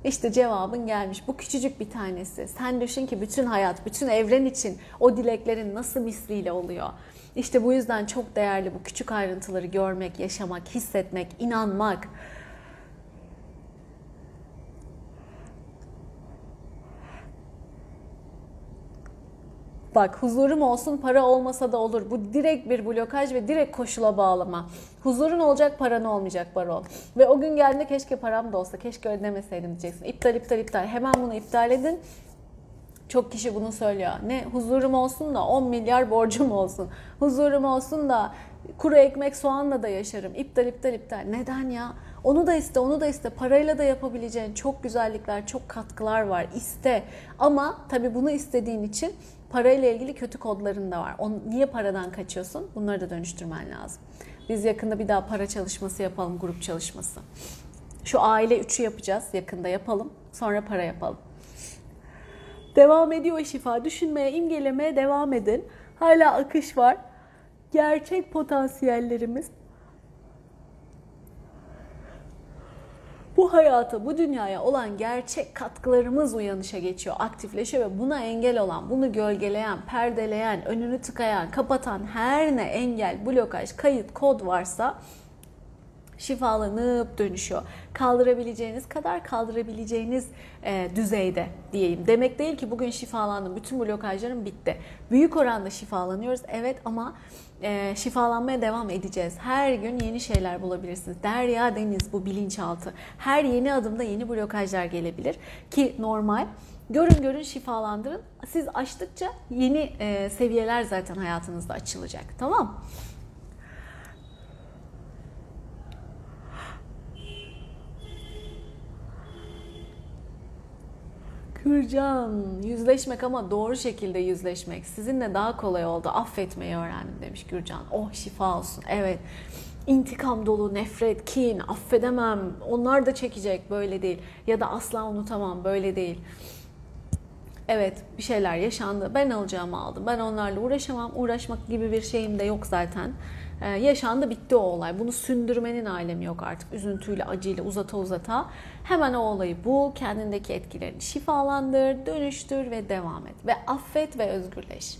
[SPEAKER 1] İşte cevabın gelmiş. Bu küçücük bir tanesi. Sen düşün ki bütün hayat, bütün evren için o dileklerin nasıl misliyle oluyor. İşte bu yüzden çok değerli bu küçük ayrıntıları görmek, yaşamak, hissetmek, inanmak. Bak huzurum olsun para olmasa da olur. Bu direkt bir blokaj ve direkt koşula bağlama. Huzurun olacak paran olmayacak Barol. Ve o gün geldiğinde keşke param da olsa keşke ödemeseydim diyeceksin. İptal iptal iptal. Hemen bunu iptal edin. Çok kişi bunu söylüyor. Ne huzurum olsun da 10 milyar borcum olsun. Huzurum olsun da kuru ekmek soğanla da yaşarım. İptal iptal iptal. Neden ya? Onu da iste, onu da iste. Parayla da yapabileceğin çok güzellikler, çok katkılar var. İste. Ama tabii bunu istediğin için parayla ilgili kötü kodların da var. On, niye paradan kaçıyorsun? Bunları da dönüştürmen lazım. Biz yakında bir daha para çalışması yapalım, grup çalışması. Şu aile üçü yapacağız, yakında yapalım. Sonra para yapalım. Devam ediyor şifa. Düşünmeye, imgelemeye devam edin. Hala akış var. gerçek potansiyellerimiz bu hayata, bu dünyaya olan gerçek katkılarımız uyanışa geçiyor, aktifleşiyor ve buna engel olan, bunu gölgeleyen, perdeleyen, önünü tıkayan, kapatan her ne engel, blokaj, kayıt, kod varsa şifalanıp dönüşüyor. Kaldırabileceğiniz kadar kaldırabileceğiniz e, düzeyde diyeyim. Demek değil ki bugün şifalandım, bütün blokajlarım bitti. Büyük oranda şifalanıyoruz evet ama e, şifalanmaya devam edeceğiz. Her gün yeni şeyler bulabilirsiniz. Derya deniz bu bilinçaltı. Her yeni adımda yeni blokajlar gelebilir ki normal. Görün görün şifalandırın. Siz açtıkça yeni e, seviyeler zaten hayatınızda açılacak. Tamam Gürcan, yüzleşmek ama doğru şekilde yüzleşmek sizinle daha kolay oldu. Affetmeyi öğrendim demiş Gürcan. Oh şifa olsun. Evet. İntikam dolu, nefret, kin, affedemem. Onlar da çekecek böyle değil. Ya da asla unutamam böyle değil. Evet bir şeyler yaşandı. Ben alacağımı aldım. Ben onlarla uğraşamam. Uğraşmak gibi bir şeyim de yok zaten. Ee, yaşandı bitti o olay. Bunu sündürmenin alemi yok artık. Üzüntüyle, acıyla uzata uzata. Hemen o olayı bul, kendindeki etkilerini şifalandır, dönüştür ve devam et. Ve affet ve özgürleş.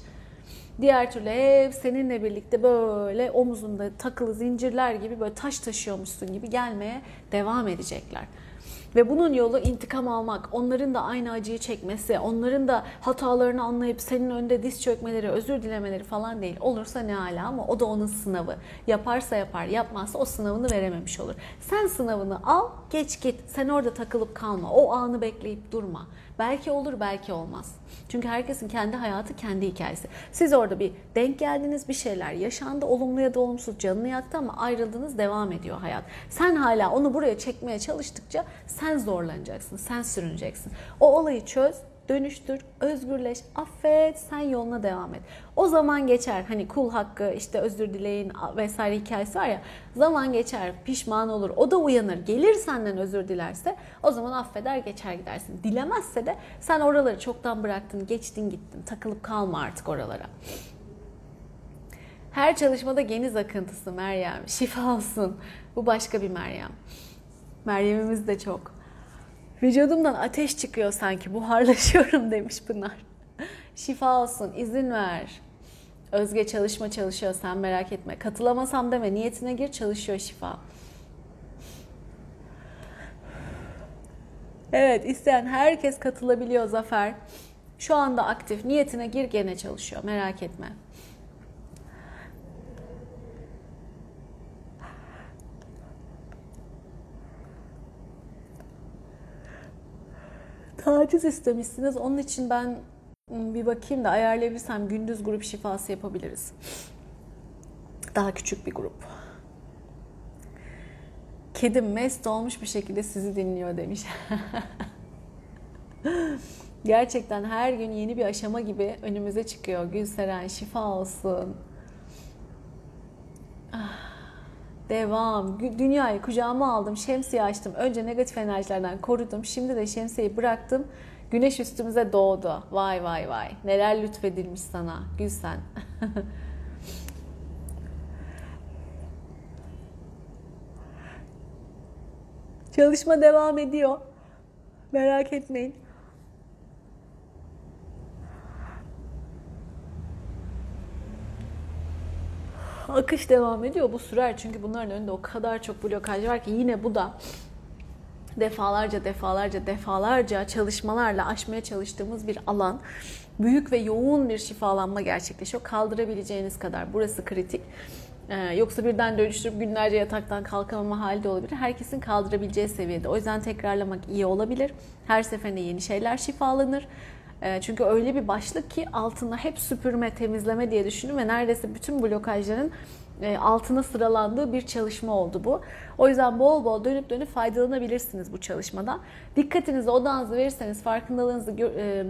[SPEAKER 1] Diğer türlü hep seninle birlikte böyle omuzunda takılı zincirler gibi böyle taş taşıyormuşsun gibi gelmeye devam edecekler. Ve bunun yolu intikam almak, onların da aynı acıyı çekmesi, onların da hatalarını anlayıp senin önünde diz çökmeleri, özür dilemeleri falan değil. Olursa ne ala ama o da onun sınavı. Yaparsa yapar, yapmazsa o sınavını verememiş olur. Sen sınavını al, geç git. Sen orada takılıp kalma. O anı bekleyip durma. Belki olur, belki olmaz. Çünkü herkesin kendi hayatı, kendi hikayesi. Siz orada bir denk geldiniz, bir şeyler yaşandı, olumlu ya da olumsuz canını yaktı ama ayrıldınız, devam ediyor hayat. Sen hala onu buraya çekmeye çalıştıkça sen zorlanacaksın, sen sürüneceksin. O olayı çöz, dönüştür, özgürleş, affet, sen yoluna devam et. O zaman geçer. Hani kul hakkı, işte özür dileyin vesaire hikayesi var ya. Zaman geçer, pişman olur. O da uyanır. Gelir senden özür dilerse o zaman affeder geçer gidersin. Dilemezse de sen oraları çoktan bıraktın, geçtin gittin. Takılıp kalma artık oralara. Her çalışmada geniz akıntısı Meryem. Şifa olsun. Bu başka bir Meryem. Meryem'imiz de çok. Vücudumdan ateş çıkıyor sanki buharlaşıyorum *laughs* demiş Pınar. Şifa olsun izin ver. Özge çalışma çalışıyor sen merak etme. Katılamasam deme niyetine gir çalışıyor şifa. Evet isteyen herkes katılabiliyor Zafer. Şu anda aktif niyetine gir gene çalışıyor merak etme. Taciz istemişsiniz. Onun için ben ıı, bir bakayım da ayarlayabilirsem gündüz grup şifası yapabiliriz. Daha küçük bir grup. Kedim mest olmuş bir şekilde sizi dinliyor demiş. *laughs* Gerçekten her gün yeni bir aşama gibi önümüze çıkıyor. Gülseren şifa olsun. Ah. Devam. Dünyayı kucağıma aldım, şemsiye açtım. Önce negatif enerjilerden korudum. Şimdi de şemsiyeyi bıraktım. Güneş üstümüze doğdu. Vay vay vay. Neler lütfedilmiş sana. Gülsen. *laughs* Çalışma devam ediyor. Merak etmeyin. Akış devam ediyor. Bu sürer çünkü bunların önünde o kadar çok blokaj var ki yine bu da defalarca defalarca defalarca çalışmalarla aşmaya çalıştığımız bir alan. Büyük ve yoğun bir şifalanma gerçekleşiyor. Kaldırabileceğiniz kadar. Burası kritik. Ee, yoksa birden dönüştürüp günlerce yataktan kalkamama hali de olabilir. Herkesin kaldırabileceği seviyede. O yüzden tekrarlamak iyi olabilir. Her seferinde yeni şeyler şifalanır. Ee, çünkü öyle bir başlık ki altında hep süpürme, temizleme diye düşünün ve neredeyse bütün blokajların e, altına sıralandığı bir çalışma oldu bu. O yüzden bol bol dönüp dönüp faydalanabilirsiniz bu çalışmadan. Dikkatinizi odağınızı verirseniz, farkındalığınızı e,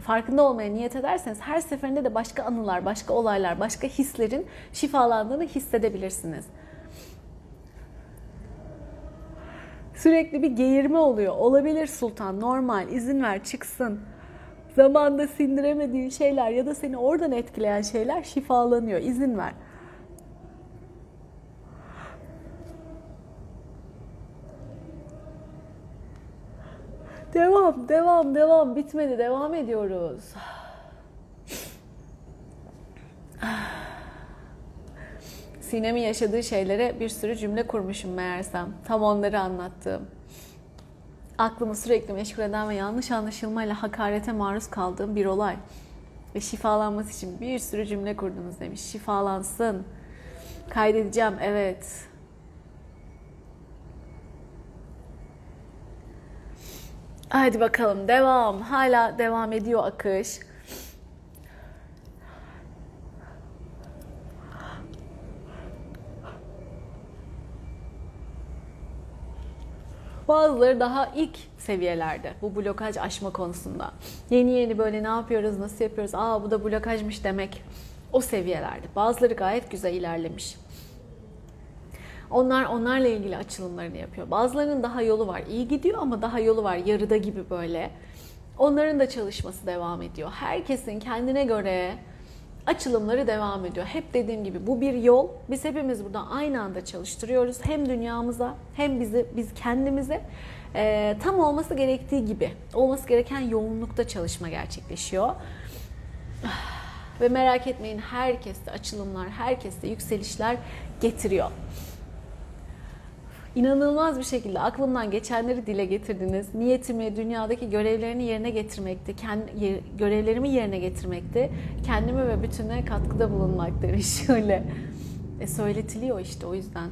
[SPEAKER 1] farkında olmaya niyet ederseniz her seferinde de başka anılar, başka olaylar, başka hislerin şifalandığını hissedebilirsiniz. Sürekli bir geğirme oluyor. Olabilir sultan, normal, izin ver, çıksın zamanda sindiremediğin şeyler ya da seni oradan etkileyen şeyler şifalanıyor. İzin ver. Devam, devam, devam. Bitmedi. Devam ediyoruz. Sinem'in yaşadığı şeylere bir sürü cümle kurmuşum meğersem. Tam onları anlattığım. Aklımı sürekli meşgul eden ve yanlış anlaşılmayla hakarete maruz kaldığım bir olay. Ve şifalanması için bir sürü cümle kurdunuz demiş. Şifalansın. Kaydedeceğim, evet. Hadi bakalım devam. Hala devam ediyor akış. Bazıları daha ilk seviyelerde bu blokaj aşma konusunda. Yeni yeni böyle ne yapıyoruz, nasıl yapıyoruz, aa bu da blokajmış demek o seviyelerde. Bazıları gayet güzel ilerlemiş. Onlar onlarla ilgili açılımlarını yapıyor. Bazılarının daha yolu var. İyi gidiyor ama daha yolu var. Yarıda gibi böyle. Onların da çalışması devam ediyor. Herkesin kendine göre açılımları devam ediyor. Hep dediğim gibi bu bir yol. Biz hepimiz burada aynı anda çalıştırıyoruz. Hem dünyamıza hem bizi biz kendimize e, tam olması gerektiği gibi olması gereken yoğunlukta çalışma gerçekleşiyor. *sighs* Ve merak etmeyin herkeste açılımlar, herkeste yükselişler getiriyor inanılmaz bir şekilde aklımdan geçenleri dile getirdiniz. Niyetimi dünyadaki görevlerini yerine getirmekti. Kendi, görevlerimi yerine getirmekti. Kendime ve bütüne katkıda bulunmak demiş *laughs* şöyle. E, söyletiliyor işte o yüzden.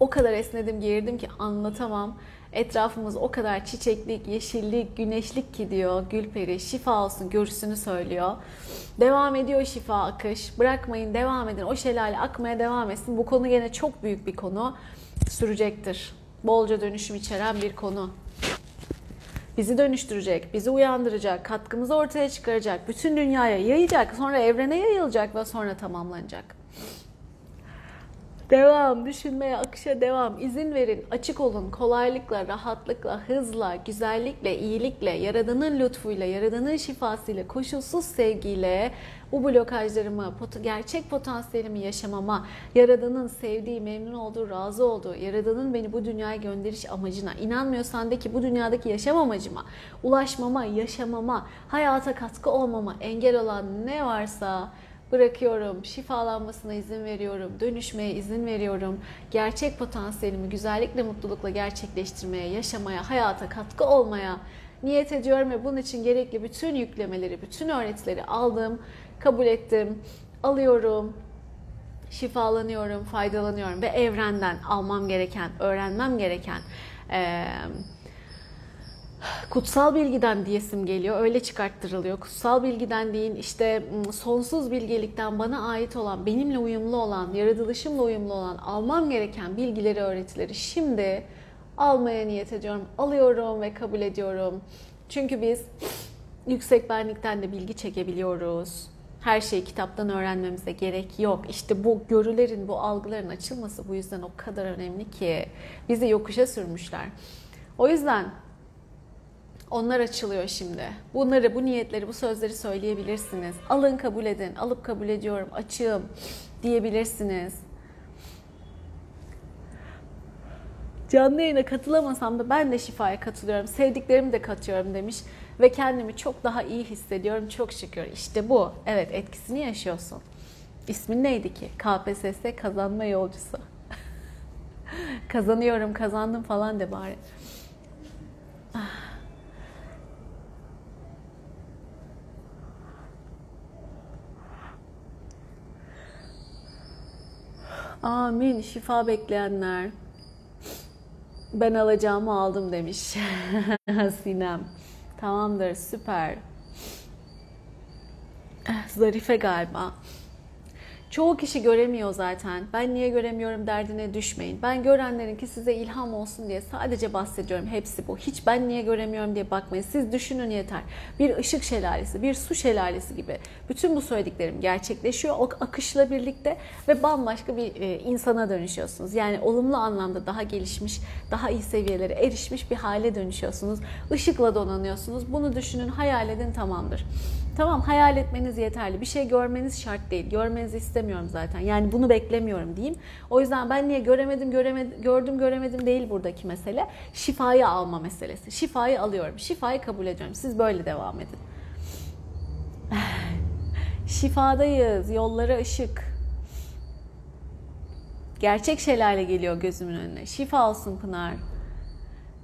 [SPEAKER 1] O kadar esnedim geğirdim ki anlatamam. Etrafımız o kadar çiçeklik, yeşillik, güneşlik ki diyor Gülperi. Şifa olsun görüsünü söylüyor. Devam ediyor şifa akış. Bırakmayın devam edin. O şelale akmaya devam etsin. Bu konu gene çok büyük bir konu sürecektir. Bolca dönüşüm içeren bir konu. Bizi dönüştürecek, bizi uyandıracak, katkımızı ortaya çıkaracak, bütün dünyaya yayacak, sonra evrene yayılacak ve sonra tamamlanacak. Devam, düşünmeye, akışa devam. İzin verin, açık olun, kolaylıkla, rahatlıkla, hızla, güzellikle, iyilikle, Yaradan'ın lütfuyla, Yaradan'ın şifasıyla, koşulsuz sevgiyle bu blokajlarımı, gerçek potansiyelimi yaşamama, Yaradan'ın sevdiği, memnun olduğu, razı olduğu, Yaradan'ın beni bu dünyaya gönderiş amacına, inanmıyorsan de ki bu dünyadaki yaşam amacıma, ulaşmama, yaşamama, hayata katkı olmama engel olan ne varsa bırakıyorum, şifalanmasına izin veriyorum, dönüşmeye izin veriyorum. Gerçek potansiyelimi güzellikle, mutlulukla gerçekleştirmeye, yaşamaya, hayata katkı olmaya niyet ediyorum ve bunun için gerekli bütün yüklemeleri, bütün öğretileri aldım, kabul ettim, alıyorum, şifalanıyorum, faydalanıyorum ve evrenden almam gereken, öğrenmem gereken ee, kutsal bilgiden diyesim geliyor. Öyle çıkarttırılıyor. Kutsal bilgiden deyin işte sonsuz bilgelikten bana ait olan, benimle uyumlu olan, yaratılışımla uyumlu olan almam gereken bilgileri, öğretileri şimdi almaya niyet ediyorum. Alıyorum ve kabul ediyorum. Çünkü biz yüksek benlikten de bilgi çekebiliyoruz. Her şeyi kitaptan öğrenmemize gerek yok. İşte bu görülerin, bu algıların açılması bu yüzden o kadar önemli ki bizi yokuşa sürmüşler. O yüzden onlar açılıyor şimdi. Bunları, bu niyetleri, bu sözleri söyleyebilirsiniz. Alın kabul edin, alıp kabul ediyorum, açığım diyebilirsiniz. Canlı yayına katılamasam da ben de şifaya katılıyorum. Sevdiklerimi de katıyorum demiş. Ve kendimi çok daha iyi hissediyorum. Çok şükür. İşte bu. Evet etkisini yaşıyorsun. İsmin neydi ki? KPSS kazanma yolcusu. *laughs* Kazanıyorum, kazandım falan de bari. Ah. Amin. Şifa bekleyenler. Ben alacağımı aldım demiş *laughs* Sinem. Tamamdır, süper. Zarife galiba. Çoğu kişi göremiyor zaten. Ben niye göremiyorum derdine düşmeyin. Ben görenlerin ki size ilham olsun diye sadece bahsediyorum. Hepsi bu. Hiç ben niye göremiyorum diye bakmayın. Siz düşünün yeter. Bir ışık şelalesi, bir su şelalesi gibi. Bütün bu söylediklerim gerçekleşiyor. O akışla birlikte ve bambaşka bir e, insana dönüşüyorsunuz. Yani olumlu anlamda daha gelişmiş, daha iyi seviyelere erişmiş bir hale dönüşüyorsunuz. Işıkla donanıyorsunuz. Bunu düşünün, hayal edin tamamdır. Tamam hayal etmeniz yeterli. Bir şey görmeniz şart değil. Görmenizi istemiyorum zaten. Yani bunu beklemiyorum diyeyim. O yüzden ben niye göremedim, göremedim, gördüm, göremedim değil buradaki mesele. Şifayı alma meselesi. Şifayı alıyorum. Şifayı kabul ediyorum. Siz böyle devam edin. *sighs* Şifadayız. Yollara ışık. Gerçek şelale geliyor gözümün önüne. Şifa olsun Pınar.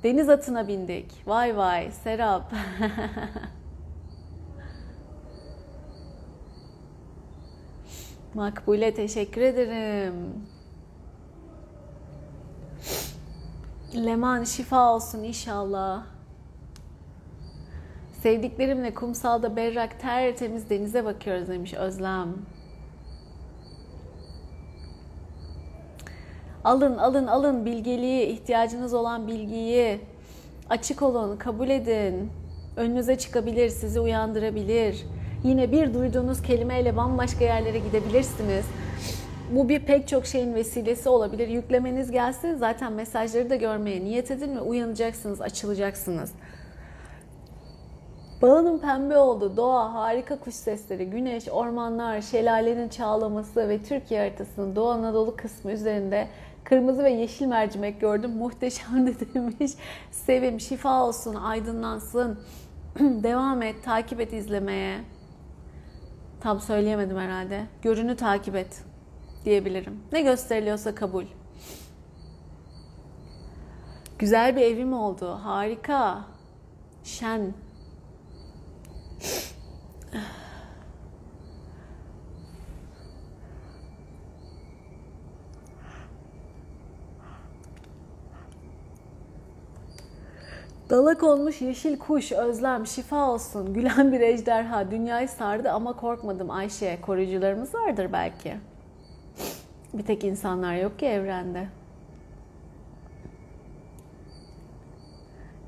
[SPEAKER 1] Deniz atına bindik. Vay vay Serap. *laughs* Makbule teşekkür ederim. Leman şifa olsun inşallah. Sevdiklerimle kumsalda berrak tertemiz denize bakıyoruz demiş Özlem. Alın alın alın bilgeliği, ihtiyacınız olan bilgiyi. Açık olun, kabul edin. Önünüze çıkabilir, sizi uyandırabilir. Yine bir duyduğunuz kelimeyle bambaşka yerlere gidebilirsiniz. Bu bir pek çok şeyin vesilesi olabilir. Yüklemeniz gelsin zaten mesajları da görmeye niyet edin ve uyanacaksınız, açılacaksınız. Balonun pembe oldu, doğa, harika kuş sesleri, güneş, ormanlar, şelalenin çağlaması ve Türkiye haritasının Doğu Anadolu kısmı üzerinde kırmızı ve yeşil mercimek gördüm. Muhteşem de *laughs* demiş. Sevim, şifa olsun, aydınlansın. *clears throat* Devam et, takip et izlemeye. Tam söyleyemedim herhalde. Görünü takip et diyebilirim. Ne gösteriliyorsa kabul. Güzel bir evim oldu. Harika. Şen. Dalak olmuş yeşil kuş, özlem, şifa olsun. *laughs* Gülen bir ejderha, dünyayı sardı ama korkmadım Ayşe. Koruyucularımız vardır belki. Bir tek insanlar yok ki evrende.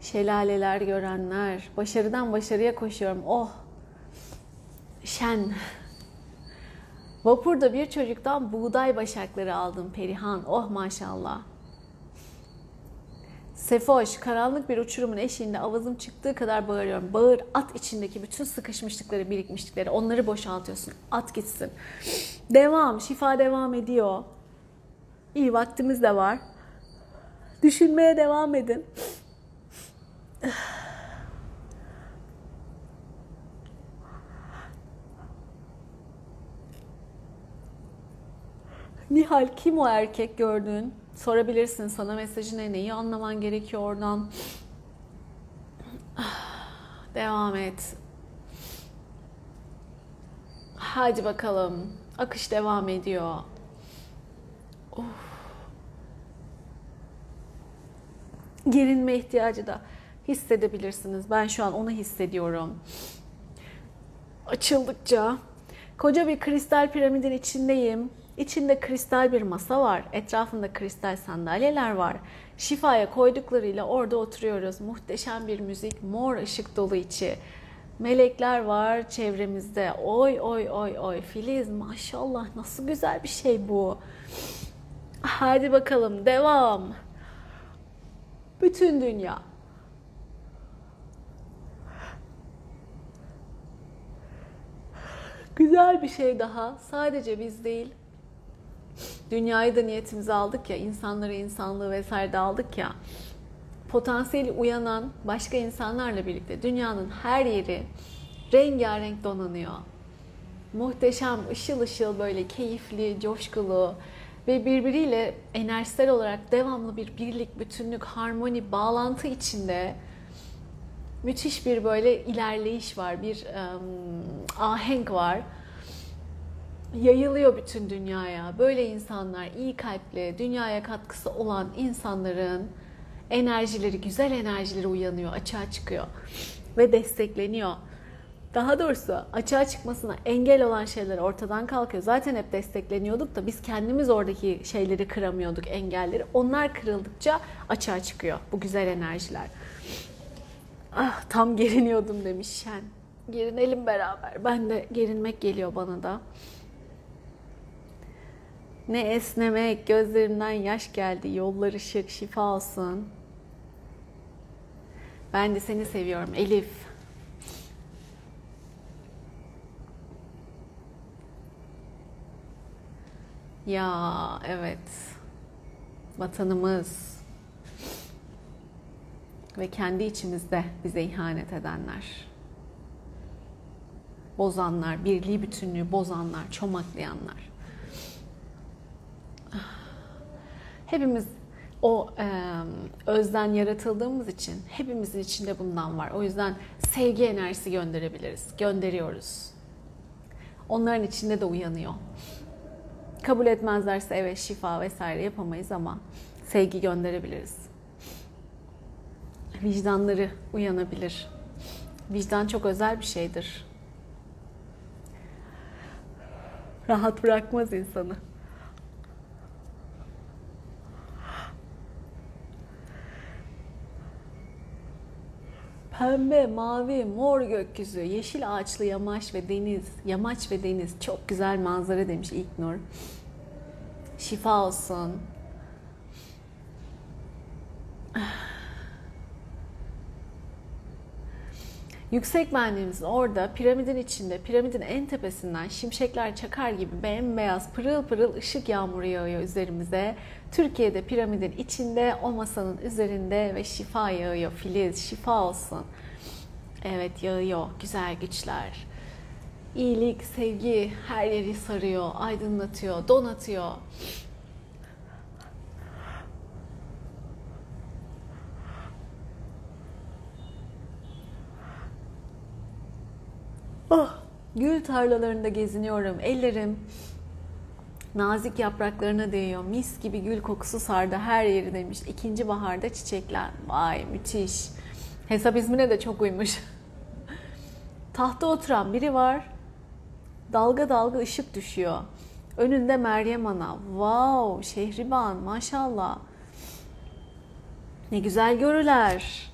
[SPEAKER 1] Şelaleler görenler, başarıdan başarıya koşuyorum. Oh! Şen. Vapurda bir çocuktan buğday başakları aldım Perihan. Oh maşallah. Sefoş, karanlık bir uçurumun eşiğinde avazım çıktığı kadar bağırıyorum. Bağır, at içindeki bütün sıkışmışlıkları, birikmişlikleri. Onları boşaltıyorsun. At gitsin. Devam, şifa devam ediyor. İyi vaktimiz de var. Düşünmeye devam edin. Nihal kim o erkek gördüğün? Sorabilirsin sana mesajı ne, neyi anlaman gerekiyor oradan. Devam et. Hadi bakalım. Akış devam ediyor. Of. Gerinme ihtiyacı da hissedebilirsiniz. Ben şu an onu hissediyorum. Açıldıkça koca bir kristal piramidin içindeyim. İçinde kristal bir masa var. Etrafında kristal sandalyeler var. Şifaya koyduklarıyla orada oturuyoruz. Muhteşem bir müzik, mor ışık dolu içi. Melekler var çevremizde. Oy oy oy oy. Filiz maşallah nasıl güzel bir şey bu. Hadi bakalım devam. Bütün dünya. Güzel bir şey daha. Sadece biz değil, dünyayı da niyetimize aldık ya, insanları, insanlığı vesaire de aldık ya. Potansiyeli uyanan başka insanlarla birlikte dünyanın her yeri rengarenk donanıyor. Muhteşem, ışıl ışıl böyle keyifli, coşkulu ve birbiriyle enerjisel olarak devamlı bir birlik, bütünlük, harmoni, bağlantı içinde müthiş bir böyle ilerleyiş var, bir um, ahenk var yayılıyor bütün dünyaya. Böyle insanlar, iyi kalpli, dünyaya katkısı olan insanların enerjileri, güzel enerjileri uyanıyor, açığa çıkıyor ve destekleniyor. Daha doğrusu açığa çıkmasına engel olan şeyler ortadan kalkıyor. Zaten hep destekleniyorduk da biz kendimiz oradaki şeyleri kıramıyorduk, engelleri. Onlar kırıldıkça açığa çıkıyor bu güzel enerjiler. Ah tam *laughs* geriniyordum demiş Şen. Gerinelim beraber. Ben de gerinmek geliyor bana da. Ne esnemek, gözlerimden yaş geldi, yollar ışık, şifa olsun. Ben de seni seviyorum Elif. Ya evet. Vatanımız ve kendi içimizde bize ihanet edenler. Bozanlar, birliği bütünlüğü bozanlar, çomaklayanlar. Hepimiz o e, özden yaratıldığımız için hepimizin içinde bundan var. O yüzden sevgi enerjisi gönderebiliriz. Gönderiyoruz. Onların içinde de uyanıyor. Kabul etmezlerse evet şifa vesaire yapamayız ama sevgi gönderebiliriz. Vicdanları uyanabilir. Vicdan çok özel bir şeydir. Rahat bırakmaz insanı. Pembe, mavi, mor gökyüzü, yeşil ağaçlı yamaç ve deniz, yamaç ve deniz çok güzel manzara demiş İlknur. Şifa olsun. Yüksek benliğimiz orada piramidin içinde, piramidin en tepesinden şimşekler çakar gibi bembeyaz pırıl pırıl ışık yağmuru yağıyor üzerimize. Türkiye'de piramidin içinde o masanın üzerinde ve şifa yağıyor. Filiz şifa olsun. Evet yağıyor güzel güçler. İyilik, sevgi her yeri sarıyor, aydınlatıyor, donatıyor. Gül tarlalarında geziniyorum. Ellerim nazik yapraklarına değiyor. Mis gibi gül kokusu sardı her yeri demiş. İkinci baharda çiçekler. Vay müthiş. Hesap ismine de çok uymuş. *laughs* Tahta oturan biri var. Dalga dalga ışık düşüyor. Önünde Meryem Ana. Wow, Şehriban maşallah. Ne güzel görüler.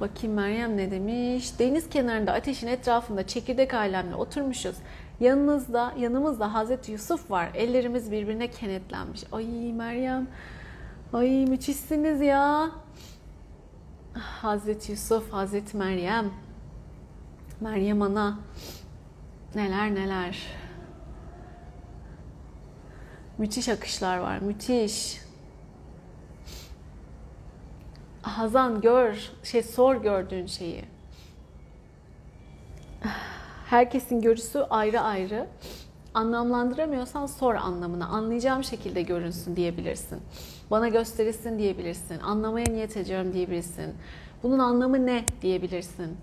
[SPEAKER 1] Bakayım Meryem ne demiş? Deniz kenarında ateşin etrafında çekirdek ailemle oturmuşuz. Yanınızda, yanımızda Hazreti Yusuf var. Ellerimiz birbirine kenetlenmiş. Ay Meryem, ay müthişsiniz ya. Hazreti Yusuf, Hazreti Meryem, Meryem Ana. Neler neler. Müthiş akışlar var, müthiş. Hazan gör, şey sor gördüğün şeyi. Herkesin görüsü ayrı ayrı. Anlamlandıramıyorsan sor anlamını. Anlayacağım şekilde görünsün diyebilirsin. Bana gösterilsin diyebilirsin. Anlamaya niyet ediyorum diyebilirsin. Bunun anlamı ne diyebilirsin.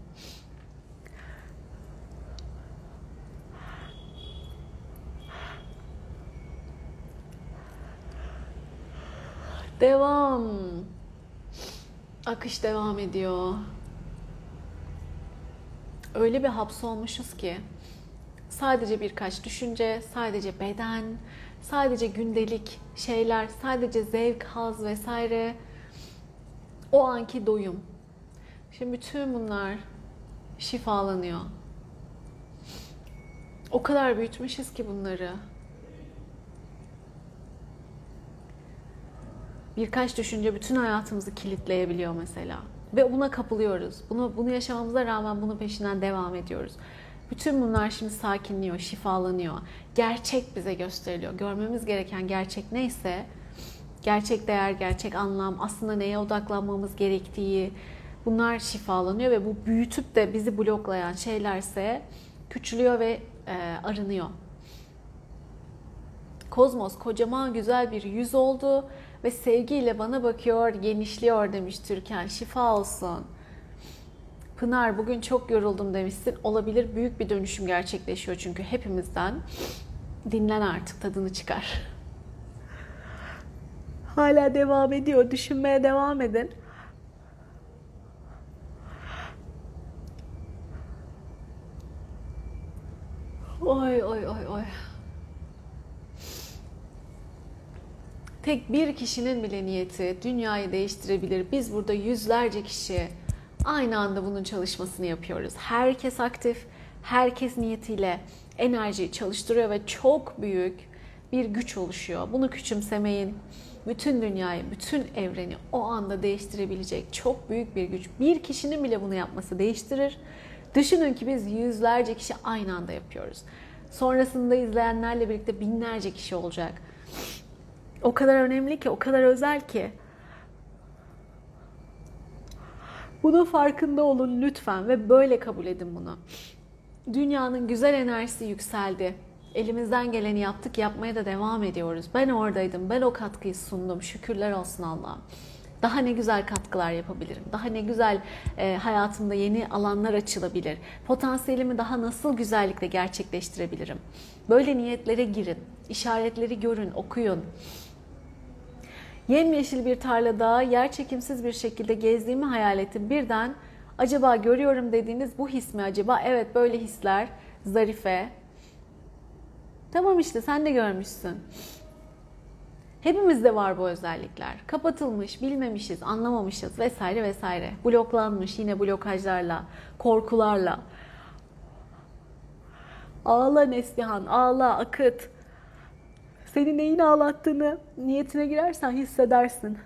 [SPEAKER 1] Devam. Akış devam ediyor. Öyle bir hapsolmuşuz ki sadece birkaç düşünce, sadece beden, sadece gündelik şeyler, sadece zevk, haz vesaire o anki doyum. Şimdi bütün bunlar şifalanıyor. O kadar büyütmüşüz ki bunları. Birkaç düşünce bütün hayatımızı kilitleyebiliyor mesela. Ve buna kapılıyoruz. Bunu, bunu yaşamamıza rağmen bunun peşinden devam ediyoruz. Bütün bunlar şimdi sakinliyor, şifalanıyor. Gerçek bize gösteriliyor. Görmemiz gereken gerçek neyse, gerçek değer, gerçek anlam, aslında neye odaklanmamız gerektiği, bunlar şifalanıyor ve bu büyütüp de bizi bloklayan şeylerse küçülüyor ve e, arınıyor. Kozmos kocaman güzel bir yüz oldu ve sevgiyle bana bakıyor, genişliyor demiş Türkan. Şifa olsun. Pınar bugün çok yoruldum demişsin. Olabilir büyük bir dönüşüm gerçekleşiyor çünkü hepimizden. Dinlen artık tadını çıkar. Hala devam ediyor. Düşünmeye devam edin. Oy oy oy oy. Tek bir kişinin bile niyeti dünyayı değiştirebilir. Biz burada yüzlerce kişi aynı anda bunun çalışmasını yapıyoruz. Herkes aktif, herkes niyetiyle enerjiyi çalıştırıyor ve çok büyük bir güç oluşuyor. Bunu küçümsemeyin. Bütün dünyayı, bütün evreni o anda değiştirebilecek çok büyük bir güç. Bir kişinin bile bunu yapması değiştirir. Düşünün ki biz yüzlerce kişi aynı anda yapıyoruz. Sonrasında izleyenlerle birlikte binlerce kişi olacak. O kadar önemli ki, o kadar özel ki. Bunun farkında olun lütfen ve böyle kabul edin bunu. Dünyanın güzel enerjisi yükseldi. Elimizden geleni yaptık, yapmaya da devam ediyoruz. Ben oradaydım, ben o katkıyı sundum. Şükürler olsun Allah'ım. Daha ne güzel katkılar yapabilirim. Daha ne güzel e, hayatımda yeni alanlar açılabilir. Potansiyelimi daha nasıl güzellikle gerçekleştirebilirim? Böyle niyetlere girin. işaretleri görün, okuyun. Yemyeşil bir tarlada yer çekimsiz bir şekilde gezdiğimi hayal ettim. Birden acaba görüyorum dediğiniz bu his mi acaba? Evet böyle hisler. Zarife. Tamam işte sen de görmüşsün. Hepimizde var bu özellikler. Kapatılmış, bilmemişiz, anlamamışız vesaire vesaire. Bloklanmış yine blokajlarla, korkularla. Ağla Neslihan, ağla, akıt. Seni neyin ağlattığını niyetine girersen hissedersin.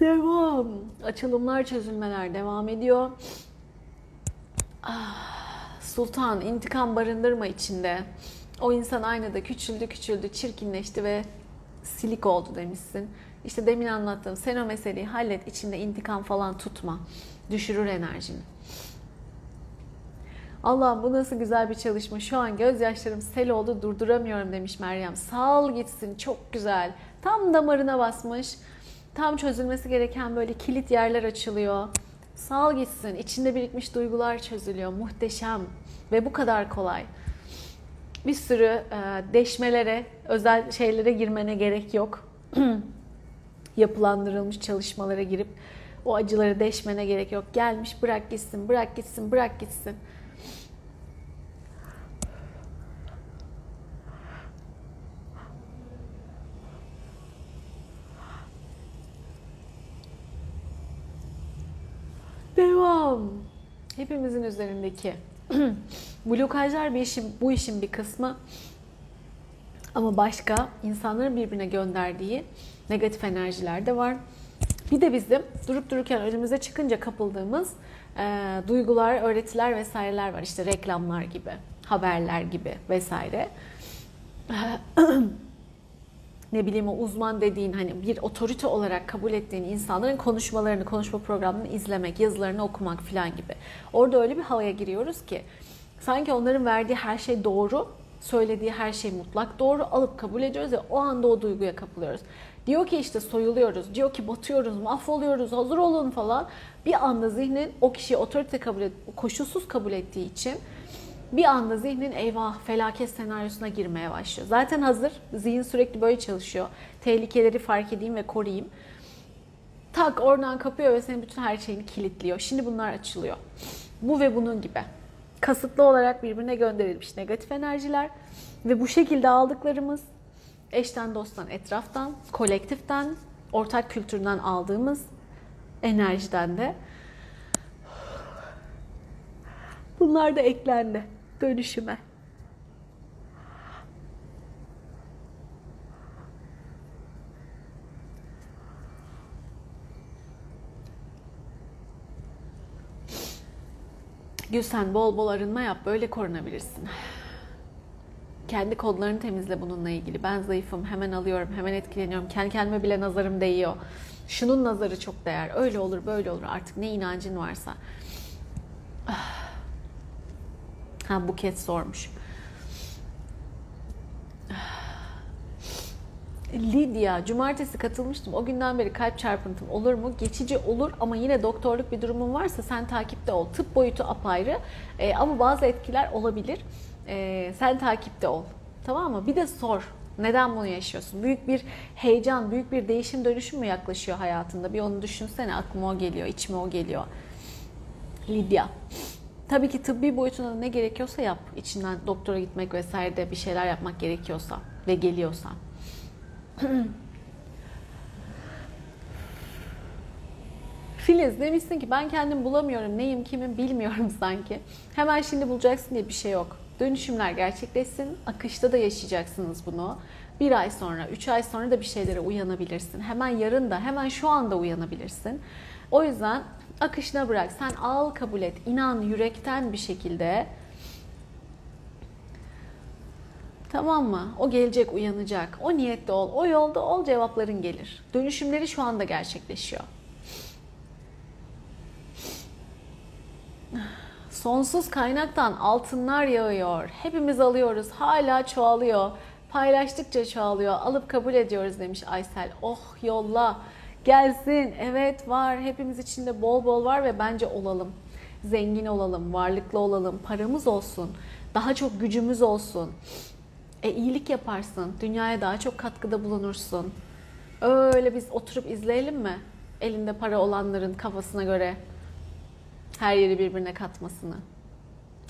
[SPEAKER 1] Devam. Açılımlar, çözülmeler devam ediyor. Ah, Sultan intikam barındırma içinde. O insan aynada küçüldü küçüldü, çirkinleşti ve silik oldu demişsin. İşte demin anlattığım sen o meseleyi hallet, içinde intikam falan tutma. Düşürür enerjini. Allah'ım bu nasıl güzel bir çalışma. Şu an gözyaşlarım sel oldu durduramıyorum demiş Meryem. Sağ gitsin çok güzel. Tam damarına basmış. Tam çözülmesi gereken böyle kilit yerler açılıyor. Sağ gitsin. İçinde birikmiş duygular çözülüyor. Muhteşem. Ve bu kadar kolay. Bir sürü e, deşmelere, özel şeylere girmene gerek yok. *clears throat* Yapılandırılmış çalışmalara girip o acıları deşmene gerek yok. Gelmiş bırak gitsin, bırak gitsin, bırak gitsin. Devam. Hepimizin üzerindeki *clears throat* blokajlar bir işin, bu işin bir kısmı. Ama başka insanların birbirine gönderdiği negatif enerjiler de var. Bir de bizim durup dururken önümüze çıkınca kapıldığımız e, duygular, öğretiler vesaireler var. İşte reklamlar gibi, haberler gibi vesaire. *clears throat* ne bileyim o uzman dediğin hani bir otorite olarak kabul ettiğin insanların konuşmalarını, konuşma programını izlemek, yazılarını okumak falan gibi. Orada öyle bir havaya giriyoruz ki sanki onların verdiği her şey doğru, söylediği her şey mutlak doğru alıp kabul ediyoruz ve o anda o duyguya kapılıyoruz. Diyor ki işte soyuluyoruz, diyor ki batıyoruz, mahvoluyoruz, hazır olun falan. Bir anda zihnin o kişiyi otorite kabul et, koşulsuz kabul ettiği için bir anda zihnin eyvah felaket senaryosuna girmeye başlıyor. Zaten hazır. Zihin sürekli böyle çalışıyor. Tehlikeleri fark edeyim ve koruyayım. Tak oradan kapıyor ve senin bütün her şeyini kilitliyor. Şimdi bunlar açılıyor. Bu ve bunun gibi. Kasıtlı olarak birbirine gönderilmiş negatif enerjiler ve bu şekilde aldıklarımız eşten, dosttan, etraftan, kolektiften, ortak kültürden aldığımız enerjiden de bunlar da eklendi dönüşüme. Gülsen bol bol arınma yap böyle korunabilirsin. Kendi kodlarını temizle bununla ilgili. Ben zayıfım, hemen alıyorum, hemen etkileniyorum. Kendi kendime bile nazarım değiyor. Şunun nazarı çok değer. Öyle olur, böyle olur. Artık ne inancın varsa. *sighs* Ha Buket sormuş. *sighs* Lidya, cumartesi katılmıştım. O günden beri kalp çarpıntım olur mu? Geçici olur ama yine doktorluk bir durumun varsa sen takipte ol. Tıp boyutu apayrı e, ama bazı etkiler olabilir. E, sen takipte ol. Tamam mı? Bir de sor. Neden bunu yaşıyorsun? Büyük bir heyecan, büyük bir değişim dönüşüm mü yaklaşıyor hayatında? Bir onu düşünsene. Aklıma o geliyor, içime o geliyor. Lidya. Tabii ki tıbbi boyutunda ne gerekiyorsa yap. İçinden doktora gitmek vesaire de bir şeyler yapmak gerekiyorsa ve geliyorsa. *clears throat* Filiz demişsin ki ben kendim bulamıyorum, neyim kimim bilmiyorum sanki. Hemen şimdi bulacaksın diye bir şey yok. Dönüşümler gerçekleşsin, akışta da yaşayacaksınız bunu. Bir ay sonra, üç ay sonra da bir şeylere uyanabilirsin. Hemen yarın da, hemen şu anda uyanabilirsin. O yüzden akışına bırak. Sen al, kabul et. İnan yürekten bir şekilde Tamam mı? O gelecek, uyanacak. O niyette ol, o yolda ol, cevapların gelir. Dönüşümleri şu anda gerçekleşiyor. Sonsuz kaynaktan altınlar yağıyor. Hepimiz alıyoruz. Hala çoğalıyor. Paylaştıkça çoğalıyor. Alıp kabul ediyoruz demiş Aysel. Oh yolla. Gelsin. Evet var. Hepimiz içinde bol bol var ve bence olalım. Zengin olalım, varlıklı olalım, paramız olsun. Daha çok gücümüz olsun. E iyilik yaparsın. Dünyaya daha çok katkıda bulunursun. Öyle biz oturup izleyelim mi? Elinde para olanların kafasına göre her yeri birbirine katmasını.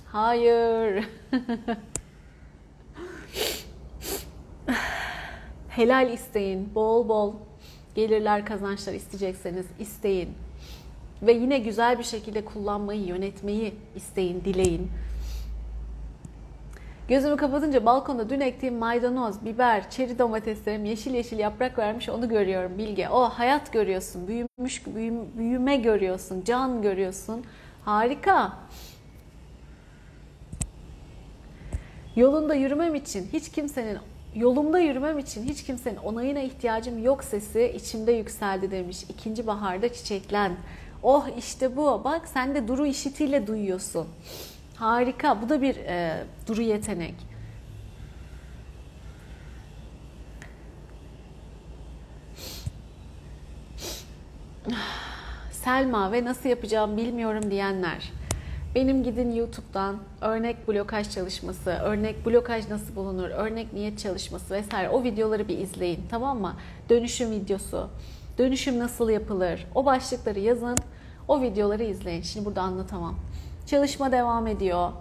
[SPEAKER 1] Hayır. Helal isteyin. Bol bol gelirler, kazançlar isteyecekseniz isteyin. Ve yine güzel bir şekilde kullanmayı, yönetmeyi isteyin, dileyin. Gözümü kapatınca balkonda dün ektiğim maydanoz, biber, çeri domateslerim yeşil yeşil yaprak vermiş onu görüyorum Bilge. O hayat görüyorsun, büyümüş, büyüme görüyorsun, can görüyorsun. Harika. Yolunda yürümem için hiç kimsenin yolumda yürümem için hiç kimsenin onayına ihtiyacım yok sesi içimde yükseldi demiş. İkinci baharda çiçeklen. Oh işte bu. Bak sen de duru işitiyle duyuyorsun. Harika. Bu da bir e, duru yetenek. Selma ve nasıl yapacağım bilmiyorum diyenler. Benim gidin YouTube'dan örnek blokaj çalışması, örnek blokaj nasıl bulunur, örnek niyet çalışması vesaire o videoları bir izleyin tamam mı? Dönüşüm videosu, dönüşüm nasıl yapılır o başlıkları yazın, o videoları izleyin. Şimdi burada anlatamam. Çalışma devam ediyor.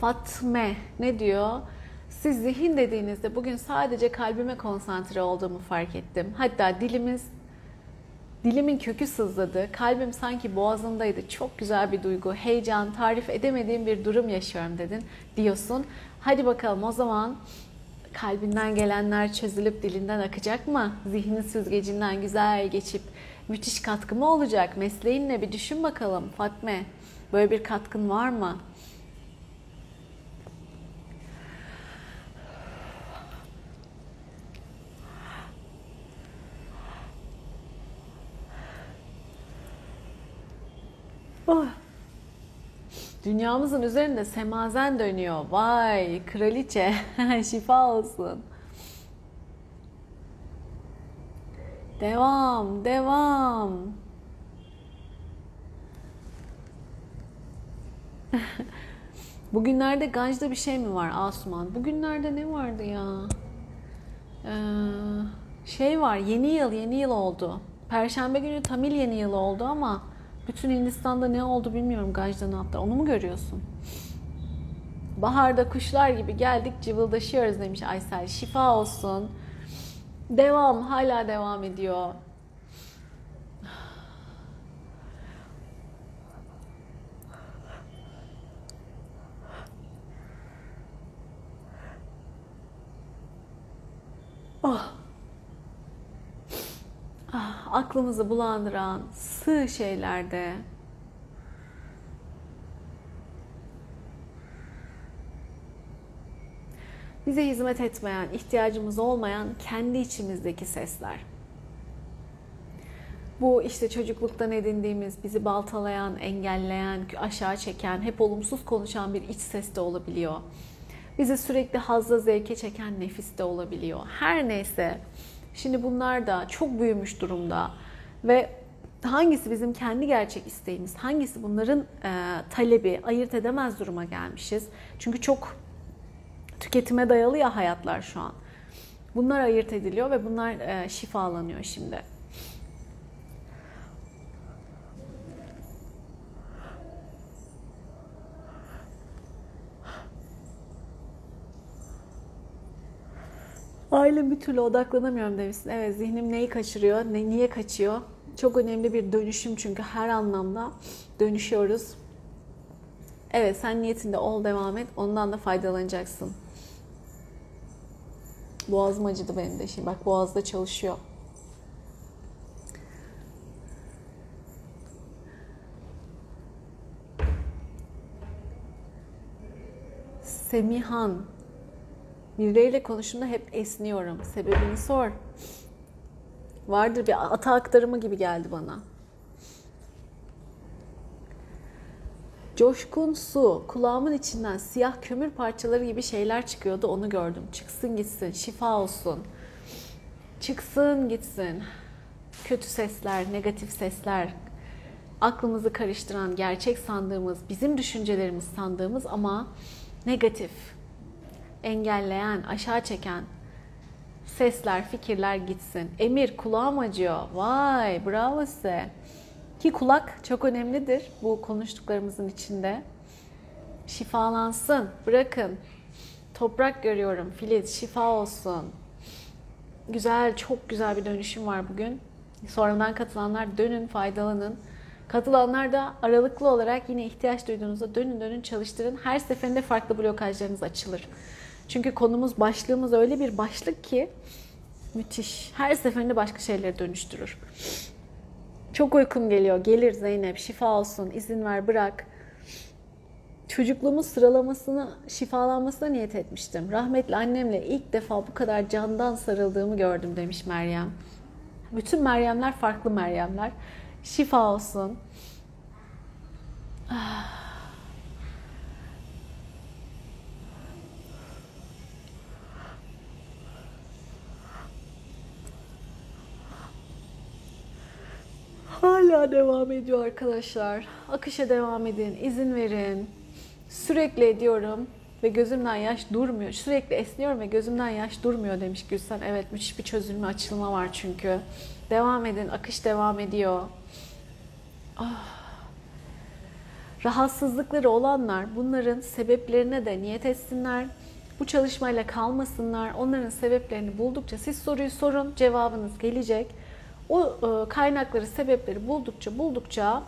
[SPEAKER 1] Fatme ne diyor? Siz zihin dediğinizde bugün sadece kalbime konsantre olduğumu fark ettim. Hatta dilimiz Dilimin kökü sızladı, kalbim sanki boğazımdaydı. Çok güzel bir duygu, heyecan, tarif edemediğim bir durum yaşıyorum dedin diyorsun. Hadi bakalım o zaman kalbinden gelenler çözülüp dilinden akacak mı? Zihnin süzgecinden güzel geçip müthiş katkı mı olacak? Mesleğinle bir düşün bakalım Fatme. Böyle bir katkın var mı? Oh. Dünyamızın üzerinde semazen dönüyor. Vay kraliçe *laughs* şifa olsun. Devam, devam. *laughs* Bugünlerde Ganj'da bir şey mi var Asuman? Bugünlerde ne vardı ya? Ee, şey var, yeni yıl, yeni yıl oldu. Perşembe günü Tamil yeni yıl oldu ama bütün Hindistan'da ne oldu bilmiyorum Gajda ne yaptı. Onu mu görüyorsun? Baharda kuşlar gibi geldik cıvıldaşıyoruz demiş Aysel. Şifa olsun. Devam hala devam ediyor. Oh. Aklımızı bulandıran sığ şeylerde bize hizmet etmeyen, ihtiyacımız olmayan kendi içimizdeki sesler. Bu işte çocukluktan edindiğimiz, bizi baltalayan, engelleyen, aşağı çeken, hep olumsuz konuşan bir iç ses de olabiliyor. Bizi sürekli hazla zevke çeken nefis de olabiliyor. Her neyse Şimdi bunlar da çok büyümüş durumda ve hangisi bizim kendi gerçek isteğimiz, hangisi bunların e, talebi ayırt edemez duruma gelmişiz. Çünkü çok tüketime dayalı ya hayatlar şu an. Bunlar ayırt ediliyor ve bunlar e, şifalanıyor şimdi. Aile bir türlü odaklanamıyorum demişsin. Evet zihnim neyi kaçırıyor, ne, niye kaçıyor? Çok önemli bir dönüşüm çünkü her anlamda dönüşüyoruz. Evet sen niyetinde ol devam et. Ondan da faydalanacaksın. Boğazım acıdı benim de şimdi. Bak boğazda çalışıyor. Semihan. Birileriyle konuştuğumda hep esniyorum. Sebebini sor. Vardır bir ata aktarımı gibi geldi bana. Coşkun su. Kulağımın içinden siyah kömür parçaları gibi şeyler çıkıyordu. Onu gördüm. Çıksın gitsin. Şifa olsun. Çıksın gitsin. Kötü sesler, negatif sesler, aklımızı karıştıran, gerçek sandığımız, bizim düşüncelerimiz sandığımız ama negatif, engelleyen, aşağı çeken sesler, fikirler gitsin. Emir kulağım acıyor. Vay bravo size. Ki kulak çok önemlidir bu konuştuklarımızın içinde. Şifalansın, bırakın. Toprak görüyorum, Filiz şifa olsun. Güzel, çok güzel bir dönüşüm var bugün. Sonradan katılanlar dönün, faydalanın. Katılanlar da aralıklı olarak yine ihtiyaç duyduğunuzda dönün dönün çalıştırın. Her seferinde farklı blokajlarınız açılır. Çünkü konumuz, başlığımız öyle bir başlık ki müthiş. Her seferinde başka şeyleri dönüştürür. Çok uykum geliyor. Gelir Zeynep. Şifa olsun. İzin ver bırak. Çocukluğumuz sıralamasını, şifalanmasına niyet etmiştim. Rahmetli annemle ilk defa bu kadar candan sarıldığımı gördüm demiş Meryem. Bütün Meryemler farklı Meryemler. Şifa olsun. Hala devam ediyor arkadaşlar. Akışa devam edin, izin verin. Sürekli ediyorum ve gözümden yaş durmuyor. Sürekli esniyorum ve gözümden yaş durmuyor demiş Gülsen. Evet müthiş bir çözülme, açılma var çünkü. Devam edin, akış devam ediyor. Ah. Rahatsızlıkları olanlar bunların sebeplerine de niyet etsinler. Bu çalışmayla kalmasınlar. Onların sebeplerini buldukça siz soruyu sorun, cevabınız gelecek. O e, kaynakları, sebepleri buldukça buldukça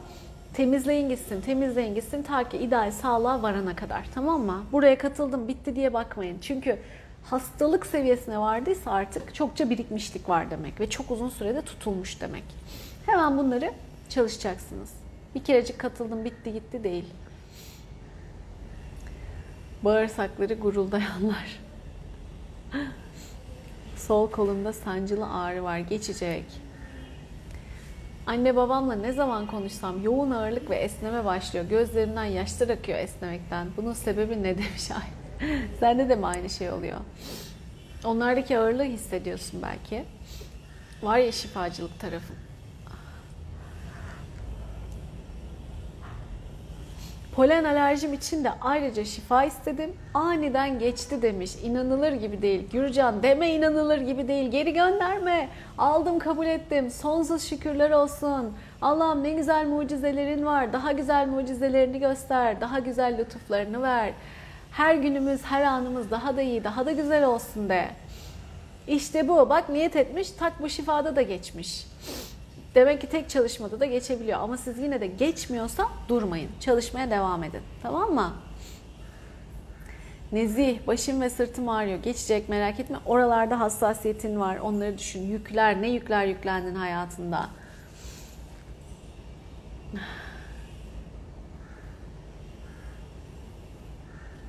[SPEAKER 1] temizleyin gitsin, temizleyin gitsin ta ki ideal sağlığa varana kadar. Tamam mı? Buraya katıldım, bitti diye bakmayın. Çünkü hastalık seviyesine vardıysa artık çokça birikmişlik var demek ve çok uzun sürede tutulmuş demek. Hemen bunları çalışacaksınız. Bir kerecik katıldım, bitti gitti değil. Bağırsakları guruldayanlar. *laughs* Sol kolumda sancılı ağrı var, geçecek. Anne babamla ne zaman konuşsam yoğun ağırlık ve esneme başlıyor. Gözlerimden yaşlar akıyor esnemekten. Bunun sebebi ne demiş Ay. *laughs* Sende de mi aynı şey oluyor? Onlardaki ağırlığı hissediyorsun belki. Var ya şifacılık tarafı. Polen alerjim için de ayrıca şifa istedim. Aniden geçti demiş. İnanılır gibi değil. Gürcan deme inanılır gibi değil. Geri gönderme. Aldım kabul ettim. Sonsuz şükürler olsun. Allah'ım ne güzel mucizelerin var. Daha güzel mucizelerini göster. Daha güzel lütuflarını ver. Her günümüz, her anımız daha da iyi, daha da güzel olsun de. İşte bu. Bak niyet etmiş, tak bu şifada da geçmiş. Demek ki tek çalışmada da geçebiliyor. Ama siz yine de geçmiyorsa durmayın. Çalışmaya devam edin. Tamam mı? Nezih, başım ve sırtım ağrıyor. Geçecek merak etme. Oralarda hassasiyetin var. Onları düşün. Yükler, ne yükler yüklendin hayatında?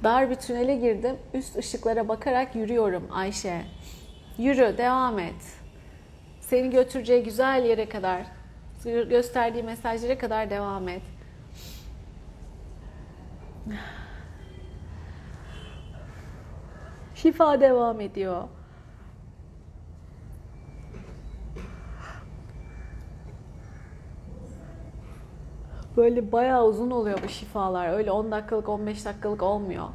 [SPEAKER 1] Dar bir tünele girdim. Üst ışıklara bakarak yürüyorum Ayşe. Yürü, devam et. Seni götüreceği güzel yere kadar, gösterdiği mesajlara kadar devam et. Şifa devam ediyor. Böyle bayağı uzun oluyor bu şifalar. Öyle 10 dakikalık, 15 dakikalık olmuyor.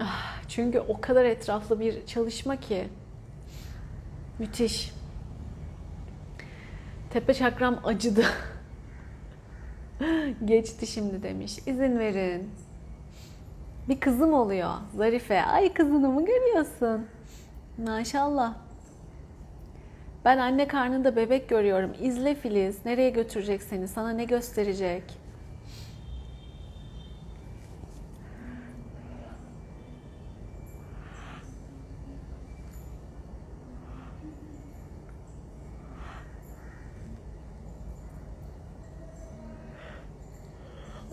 [SPEAKER 1] Ah, çünkü o kadar etraflı bir çalışma ki. Müthiş. Tepe çakram acıdı. *laughs* Geçti şimdi demiş. İzin verin. Bir kızım oluyor. Zarife. Ay kızını mı görüyorsun? Maşallah. Ben anne karnında bebek görüyorum. İzle Filiz. Nereye götürecek seni? Sana ne gösterecek?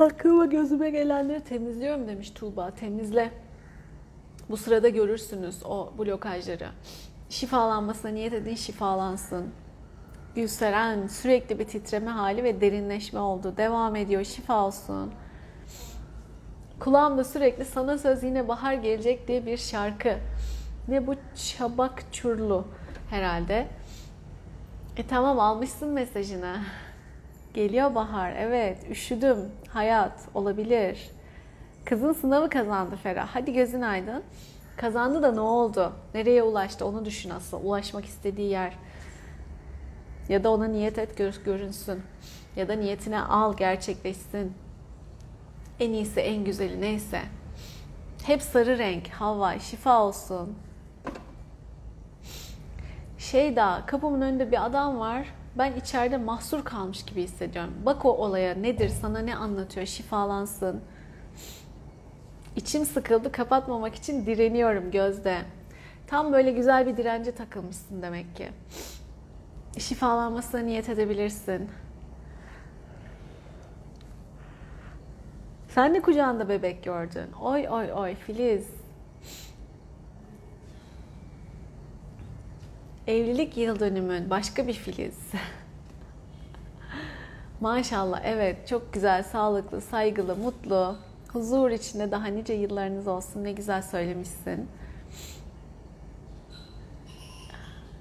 [SPEAKER 1] Aklıma gözüme gelenleri temizliyorum demiş Tuğba. Temizle. Bu sırada görürsünüz o blokajları. Şifalanmasına niyet edin şifalansın. Gülseren sürekli bir titreme hali ve derinleşme oldu. Devam ediyor. Şifa olsun. Kulağımda sürekli sana söz yine bahar gelecek diye bir şarkı. Ne bu çabak çurlu herhalde. E tamam almışsın mesajını. Geliyor bahar. Evet, üşüdüm. Hayat olabilir. Kızın sınavı kazandı Ferah. Hadi gözün aydın. Kazandı da ne oldu? Nereye ulaştı? Onu düşün asıl. Ulaşmak istediği yer. Ya da ona niyet et görünsün. Ya da niyetine al gerçekleşsin. En iyisi, en güzeli neyse. Hep sarı renk, hava, şifa olsun. Şey daha, kapımın önünde bir adam var ben içeride mahsur kalmış gibi hissediyorum. Bak o olaya nedir, sana ne anlatıyor, şifalansın. İçim sıkıldı, kapatmamak için direniyorum gözde. Tam böyle güzel bir dirence takılmışsın demek ki. Şifalanmasına niyet edebilirsin. Sen de kucağında bebek gördün. Oy oy oy Filiz. Evlilik yıl dönümün başka bir Filiz. *laughs* Maşallah evet çok güzel, sağlıklı, saygılı, mutlu, huzur içinde daha nice yıllarınız olsun. Ne güzel söylemişsin.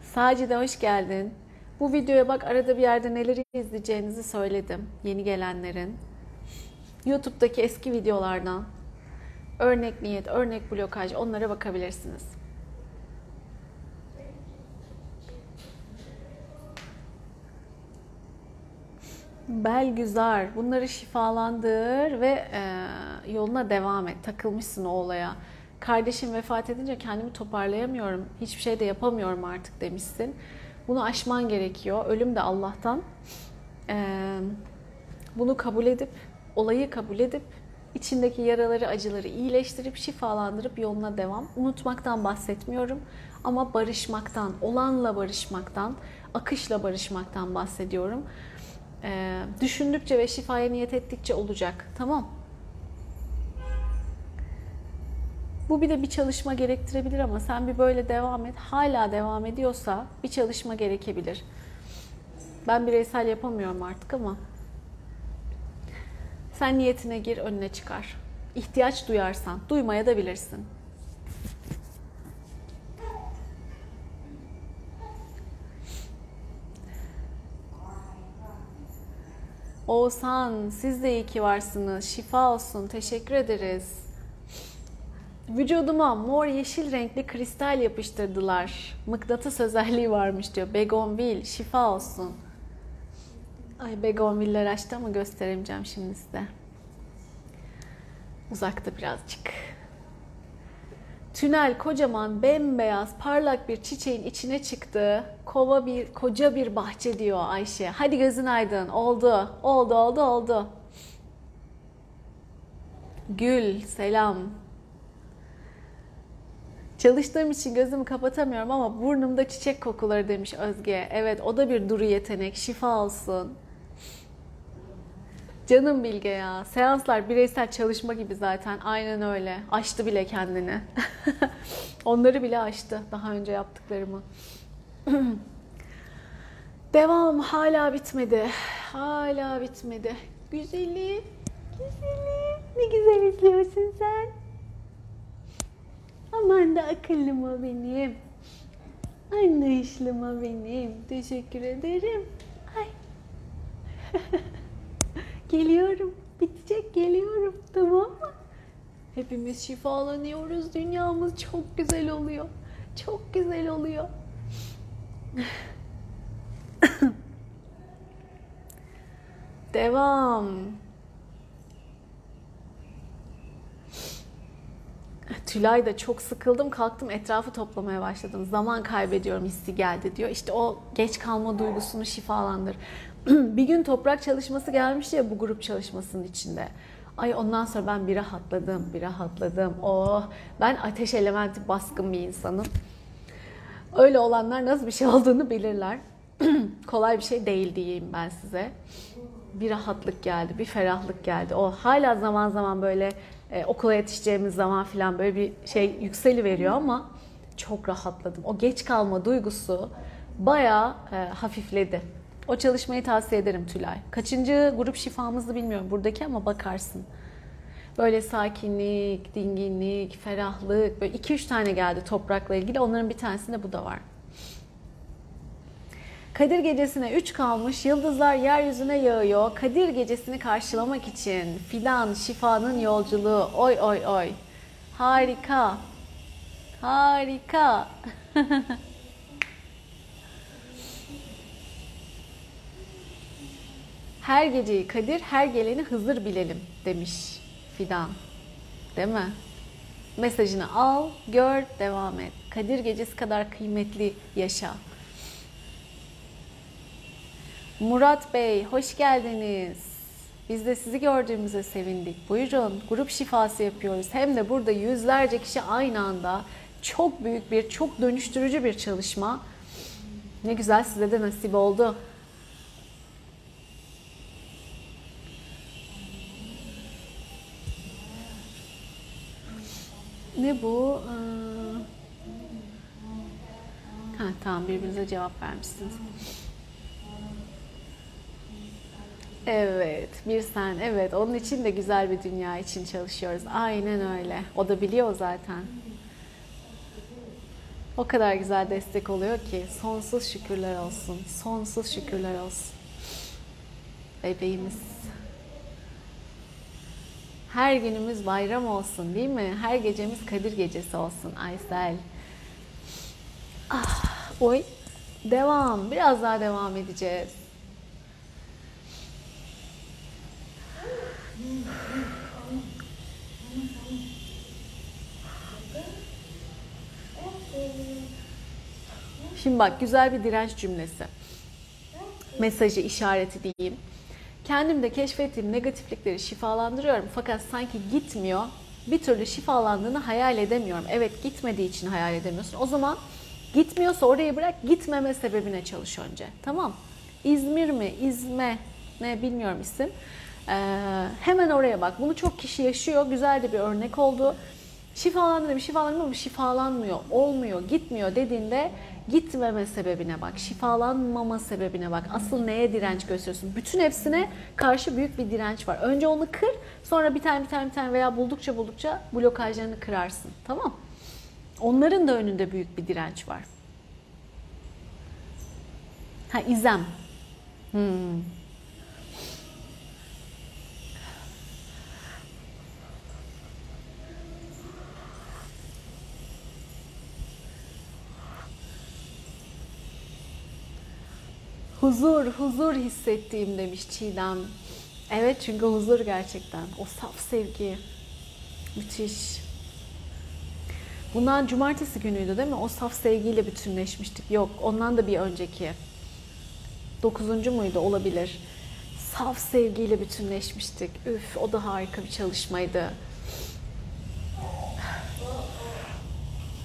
[SPEAKER 1] Sacide hoş geldin. Bu videoya bak arada bir yerde neleri izleyeceğinizi söyledim yeni gelenlerin. YouTube'daki eski videolardan örnek niyet, örnek blokaj onlara bakabilirsiniz. Belgüzar. Bunları şifalandır ve e, yoluna devam et. Takılmışsın o olaya. Kardeşim vefat edince kendimi toparlayamıyorum. Hiçbir şey de yapamıyorum artık demişsin. Bunu aşman gerekiyor. Ölüm de Allah'tan. E, bunu kabul edip, olayı kabul edip, içindeki yaraları, acıları iyileştirip, şifalandırıp yoluna devam. Unutmaktan bahsetmiyorum ama barışmaktan, olanla barışmaktan, akışla barışmaktan bahsediyorum. Ee, düşündükçe ve şifaya niyet ettikçe olacak. Tamam. Bu bir de bir çalışma gerektirebilir ama sen bir böyle devam et. Hala devam ediyorsa bir çalışma gerekebilir. Ben bireysel yapamıyorum artık ama sen niyetine gir, önüne çıkar. İhtiyaç duyarsan, duymaya da bilirsin. Oğuzhan siz de iyi ki varsınız. Şifa olsun. Teşekkür ederiz. Vücuduma mor yeşil renkli kristal yapıştırdılar. Mıknatıs özelliği varmış diyor. Begonvil şifa olsun. Ay begonviller açtı ama gösteremeyeceğim şimdi size. Uzakta birazcık. Tünel kocaman bembeyaz parlak bir çiçeğin içine çıktı. Kova bir koca bir bahçe diyor Ayşe. Hadi gözün aydın. Oldu. Oldu oldu oldu. Gül selam. Çalıştığım için gözümü kapatamıyorum ama burnumda çiçek kokuları demiş Özge. Evet o da bir duru yetenek. Şifa olsun. Canım Bilge ya. Seanslar bireysel çalışma gibi zaten. Aynen öyle. Açtı bile kendini. *laughs* Onları bile açtı. Daha önce yaptıklarımı. *clears throat* Devam hala bitmedi. Hala bitmedi. Güzeli. Güzeli. Ne güzel izliyorsun sen. Aman da akıllıma benim. Anlayışlıma benim. Teşekkür ederim. Ay. *laughs* Geliyorum. Bitecek geliyorum. Tamam mı? Hepimiz şifalanıyoruz. Dünyamız çok güzel oluyor. Çok güzel oluyor. *coughs* Devam. Tülay da çok sıkıldım kalktım etrafı toplamaya başladım. Zaman kaybediyorum hissi geldi diyor. İşte o geç kalma duygusunu şifalandır. *clears throat* bir gün toprak çalışması gelmişti ya bu grup çalışmasının içinde. Ay ondan sonra ben bir rahatladım, bir rahatladım. Oh, ben ateş elementi baskın bir insanım. Öyle olanlar nasıl bir şey *laughs* olduğunu bilirler. *clears throat* Kolay bir şey değil diyeyim ben size. Bir rahatlık geldi, bir ferahlık geldi. O hala zaman zaman böyle e, okula yetişeceğimiz zaman falan böyle bir şey yükseli veriyor ama çok rahatladım. O geç kalma duygusu bayağı e, hafifledi. O çalışmayı tavsiye ederim Tülay. Kaçıncı grup şifamızı bilmiyorum buradaki ama bakarsın. Böyle sakinlik, dinginlik, ferahlık, böyle 2-3 tane geldi toprakla ilgili. Onların bir tanesinde bu da var. Kadir gecesine 3 kalmış, yıldızlar yeryüzüne yağıyor. Kadir gecesini karşılamak için fidan şifanın yolculuğu. Oy oy oy. Harika. Harika. *laughs* her geceyi Kadir, her geleni Hızır bilelim demiş Fidan. Değil mi? Mesajını al, gör, devam et. Kadir gecesi kadar kıymetli yaşa. Murat Bey, hoş geldiniz. Biz de sizi gördüğümüze sevindik. Buyurun, grup şifası yapıyoruz. Hem de burada yüzlerce kişi aynı anda çok büyük bir, çok dönüştürücü bir çalışma. Ne güzel size de nasip oldu. Ne bu? Ee... Ha, tamam birbirinize cevap vermişsiniz. Evet, bir sen. Evet, onun için de güzel bir dünya için çalışıyoruz. Aynen öyle. O da biliyor zaten. O kadar güzel destek oluyor ki sonsuz şükürler olsun. Sonsuz şükürler olsun. Bebeğimiz. Her günümüz bayram olsun değil mi? Her gecemiz Kadir gecesi olsun Aysel. Ah, oy. Devam. Biraz daha devam edeceğiz. Şimdi bak güzel bir direnç cümlesi. Mesajı, işareti diyeyim. Kendimde keşfettiğim negatiflikleri şifalandırıyorum fakat sanki gitmiyor. Bir türlü şifalandığını hayal edemiyorum. Evet gitmediği için hayal edemiyorsun. O zaman gitmiyorsa orayı bırak gitmeme sebebine çalış önce. Tamam. İzmir mi, İzme ne bilmiyorum isim. Ee, hemen oraya bak. Bunu çok kişi yaşıyor. Güzel de bir örnek oldu. Şifalandırıyor, şifalanmıyor mu? Şifalanmıyor, olmuyor, gitmiyor dediğinde gitmeme sebebine bak, şifalanmama sebebine bak. Asıl neye direnç gösteriyorsun? Bütün hepsine karşı büyük bir direnç var. Önce onu kır, sonra bir tane bir tane bir tane veya buldukça buldukça blokajlarını kırarsın. Tamam? Onların da önünde büyük bir direnç var. Ha izem. Hmm. Huzur, huzur hissettiğim demiş Çiğdem. Evet çünkü huzur gerçekten. O saf sevgi. Müthiş. Bundan cumartesi günüydü değil mi? O saf sevgiyle bütünleşmiştik. Yok ondan da bir önceki. Dokuzuncu muydu? Olabilir. Saf sevgiyle bütünleşmiştik. Üf o da harika bir çalışmaydı.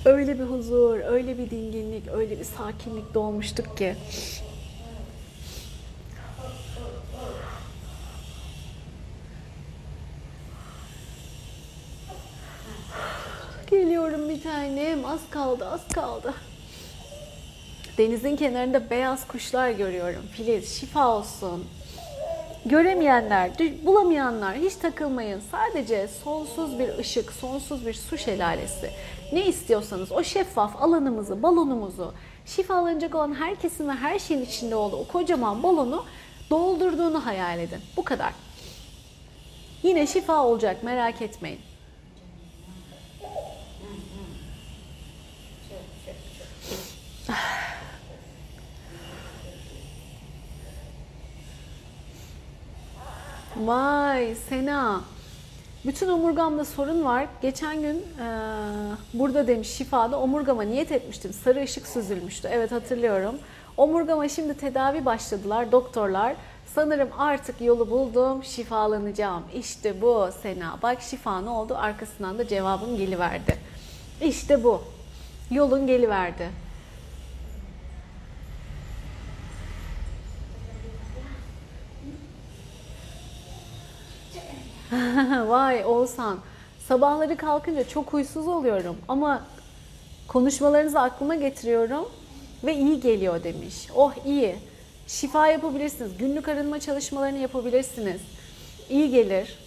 [SPEAKER 1] Öyle bir huzur, öyle bir dinginlik, öyle bir sakinlik dolmuştuk ki. Geliyorum bir tanem. Az kaldı, az kaldı. Denizin kenarında beyaz kuşlar görüyorum. Filiz, şifa olsun. Göremeyenler, bulamayanlar hiç takılmayın. Sadece sonsuz bir ışık, sonsuz bir su şelalesi. Ne istiyorsanız o şeffaf alanımızı, balonumuzu, şifalanacak olan herkesin ve her şeyin içinde olduğu o kocaman balonu doldurduğunu hayal edin. Bu kadar. Yine şifa olacak merak etmeyin. Vay Sena. Bütün omurgamda sorun var. Geçen gün e, burada demiş şifada omurgama niyet etmiştim. Sarı ışık süzülmüştü. Evet hatırlıyorum. Omurgama şimdi tedavi başladılar doktorlar. Sanırım artık yolu buldum, şifalanacağım. İşte bu Sena. Bak şifa ne oldu? Arkasından da cevabım geliverdi. İşte bu. Yolun geliverdi. *laughs* Vay Oğuzhan. Sabahları kalkınca çok huysuz oluyorum ama konuşmalarınızı aklıma getiriyorum ve iyi geliyor demiş. Oh iyi. Şifa yapabilirsiniz. Günlük arınma çalışmalarını yapabilirsiniz. İyi gelir.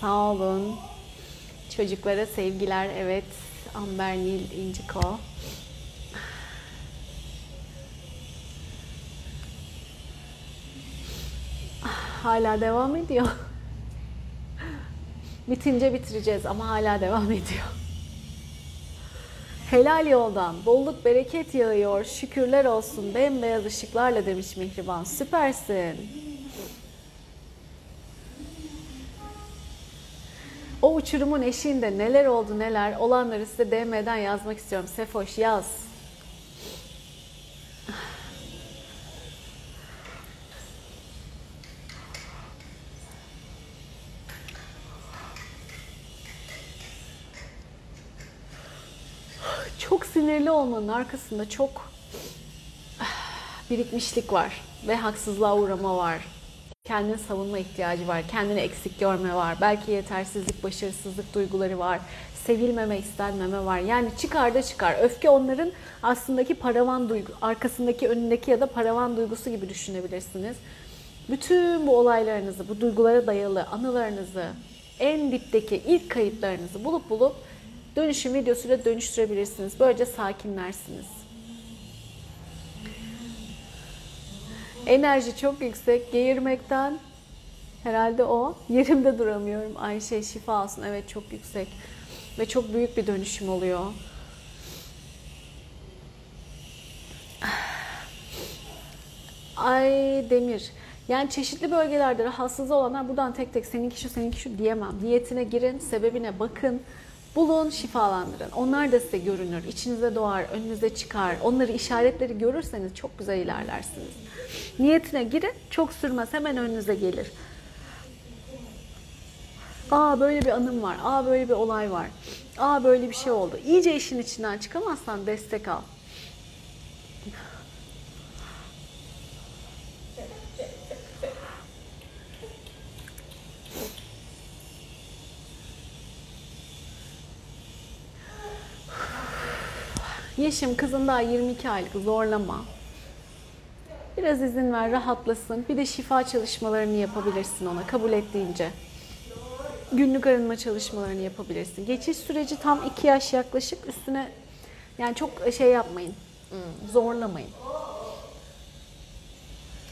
[SPEAKER 1] Sağ olun. Çocuklara sevgiler. Evet. Amber Nil İnciko. Hala devam ediyor. Bitince bitireceğiz ama hala devam ediyor. Helal yoldan bolluk bereket yağıyor. Şükürler olsun bembeyaz ışıklarla demiş Mihriban. Süpersin. O uçurumun eşiğinde neler oldu neler olanları size DM'den yazmak istiyorum. Sefoş yaz. Çok sinirli olmanın arkasında çok birikmişlik var ve haksızlığa uğrama var. Kendini savunma ihtiyacı var, kendini eksik görme var, belki yetersizlik, başarısızlık duyguları var, sevilmeme, istenmeme var. Yani çıkar da çıkar. Öfke onların aslındaki paravan duygu, arkasındaki, önündeki ya da paravan duygusu gibi düşünebilirsiniz. Bütün bu olaylarınızı, bu duygulara dayalı anılarınızı, en dipteki ilk kayıtlarınızı bulup bulup dönüşüm videosuyla dönüştürebilirsiniz. Böylece sakinlersiniz. Enerji çok yüksek. Geğirmekten herhalde o. Yerimde duramıyorum. Ayşe şifa olsun. Evet çok yüksek. Ve çok büyük bir dönüşüm oluyor. Ay Demir. Yani çeşitli bölgelerde rahatsızlığı olanlar buradan tek tek seninki şu seninki şu diyemem. Niyetine girin, sebebine bakın. Bulun, şifalandırın. Onlar da size görünür. İçinize doğar, önünüze çıkar. Onları işaretleri görürseniz çok güzel ilerlersiniz. Niyetine girin, çok sürmez. Hemen önünüze gelir. Aa böyle bir anım var. Aa böyle bir olay var. Aa böyle bir şey oldu. İyice işin içinden çıkamazsan destek al. Yeşim kızın daha 22 aylık zorlama. Biraz izin ver rahatlasın. Bir de şifa çalışmalarını yapabilirsin ona kabul ettiğince. Günlük arınma çalışmalarını yapabilirsin. Geçiş süreci tam 2 yaş yaklaşık. Üstüne yani çok şey yapmayın. Zorlamayın.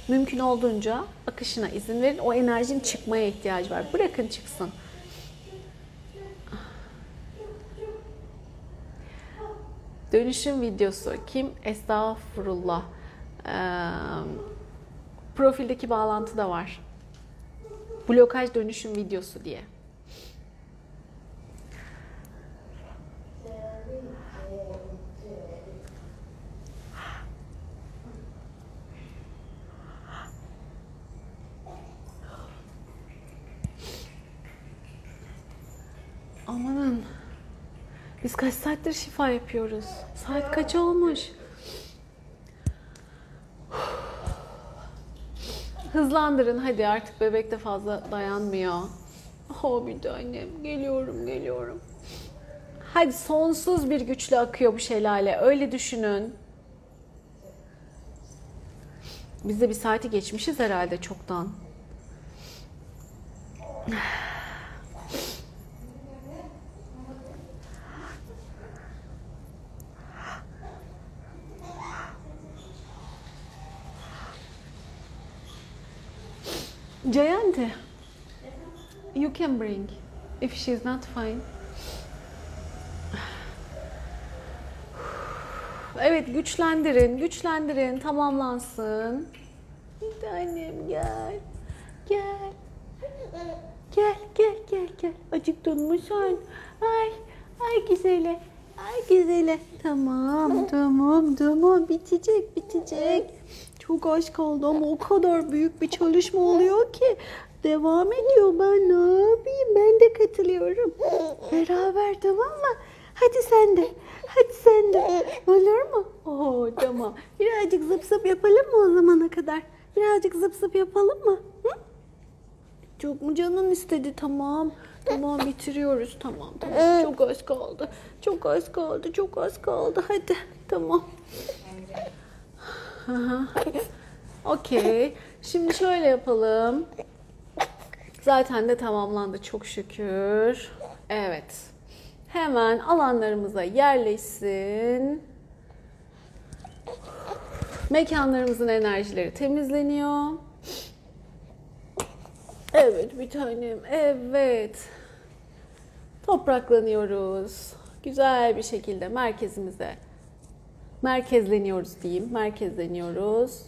[SPEAKER 1] Mümkün olduğunca akışına izin verin. O enerjinin çıkmaya ihtiyacı var. Bırakın çıksın. Dönüşüm videosu. Kim? Estağfurullah. Ee, profildeki bağlantı da var. Blokaj dönüşüm videosu diye. Amanın. Biz kaç saattir şifa yapıyoruz? Saat kaç olmuş? Hızlandırın hadi artık bebek de fazla dayanmıyor. Oh bir de annem geliyorum geliyorum. Hadi sonsuz bir güçle akıyor bu şelale. Öyle düşünün. Biz de bir saati geçmişiz herhalde çoktan. Jayanti, you can bring if she's not fine. Evet güçlendirin, güçlendirin, tamamlansın. Bir tanem gel. Gel. Gel, gel, gel, gel. Acıktın mı sen? Ay, ay güzele. Ay güzele. Tamam, tamam, tamam. Bitecek, bitecek. Çok az kaldı ama o kadar büyük bir çalışma oluyor ki. Devam ediyor. Ben ne yapayım? Ben de katılıyorum. Beraber tamam mı? Hadi sen de. Hadi sen de. Olur mu? Oo tamam. Birazcık zıp zıp yapalım mı o zamana kadar? Birazcık zıp zıp yapalım mı? Hı? Çok mu canın istedi? Tamam. Tamam bitiriyoruz. Tamam tamam. Çok az kaldı. Çok az kaldı. Çok az kaldı. Hadi. Tamam. Okey. Şimdi şöyle yapalım. Zaten de tamamlandı çok şükür. Evet. Hemen alanlarımıza yerleşsin. Mekanlarımızın enerjileri temizleniyor. Evet bir tanem. Evet. Topraklanıyoruz. Güzel bir şekilde merkezimize merkezleniyoruz diyeyim. Merkezleniyoruz.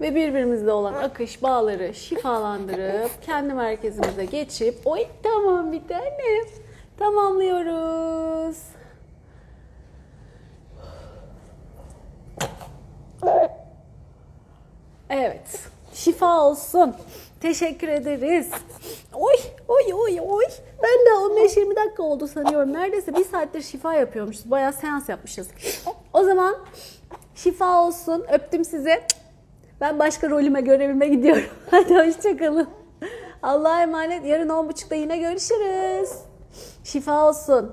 [SPEAKER 1] Ve birbirimizle olan akış bağları şifalandırıp *laughs* kendi merkezimize geçip oy tamam bir tanem tamamlıyoruz. Evet. Şifa olsun. Teşekkür ederiz. Oy oy oy oy. Ben de 15-20 dakika oldu sanıyorum. Neredeyse bir saattir şifa yapıyormuşuz. Bayağı seans yapmışız. O zaman şifa olsun. Öptüm sizi. Ben başka rolüme görevime gidiyorum. *laughs* Hadi hoşçakalın. Allah'a emanet. Yarın 10.30'da yine görüşürüz. Şifa olsun.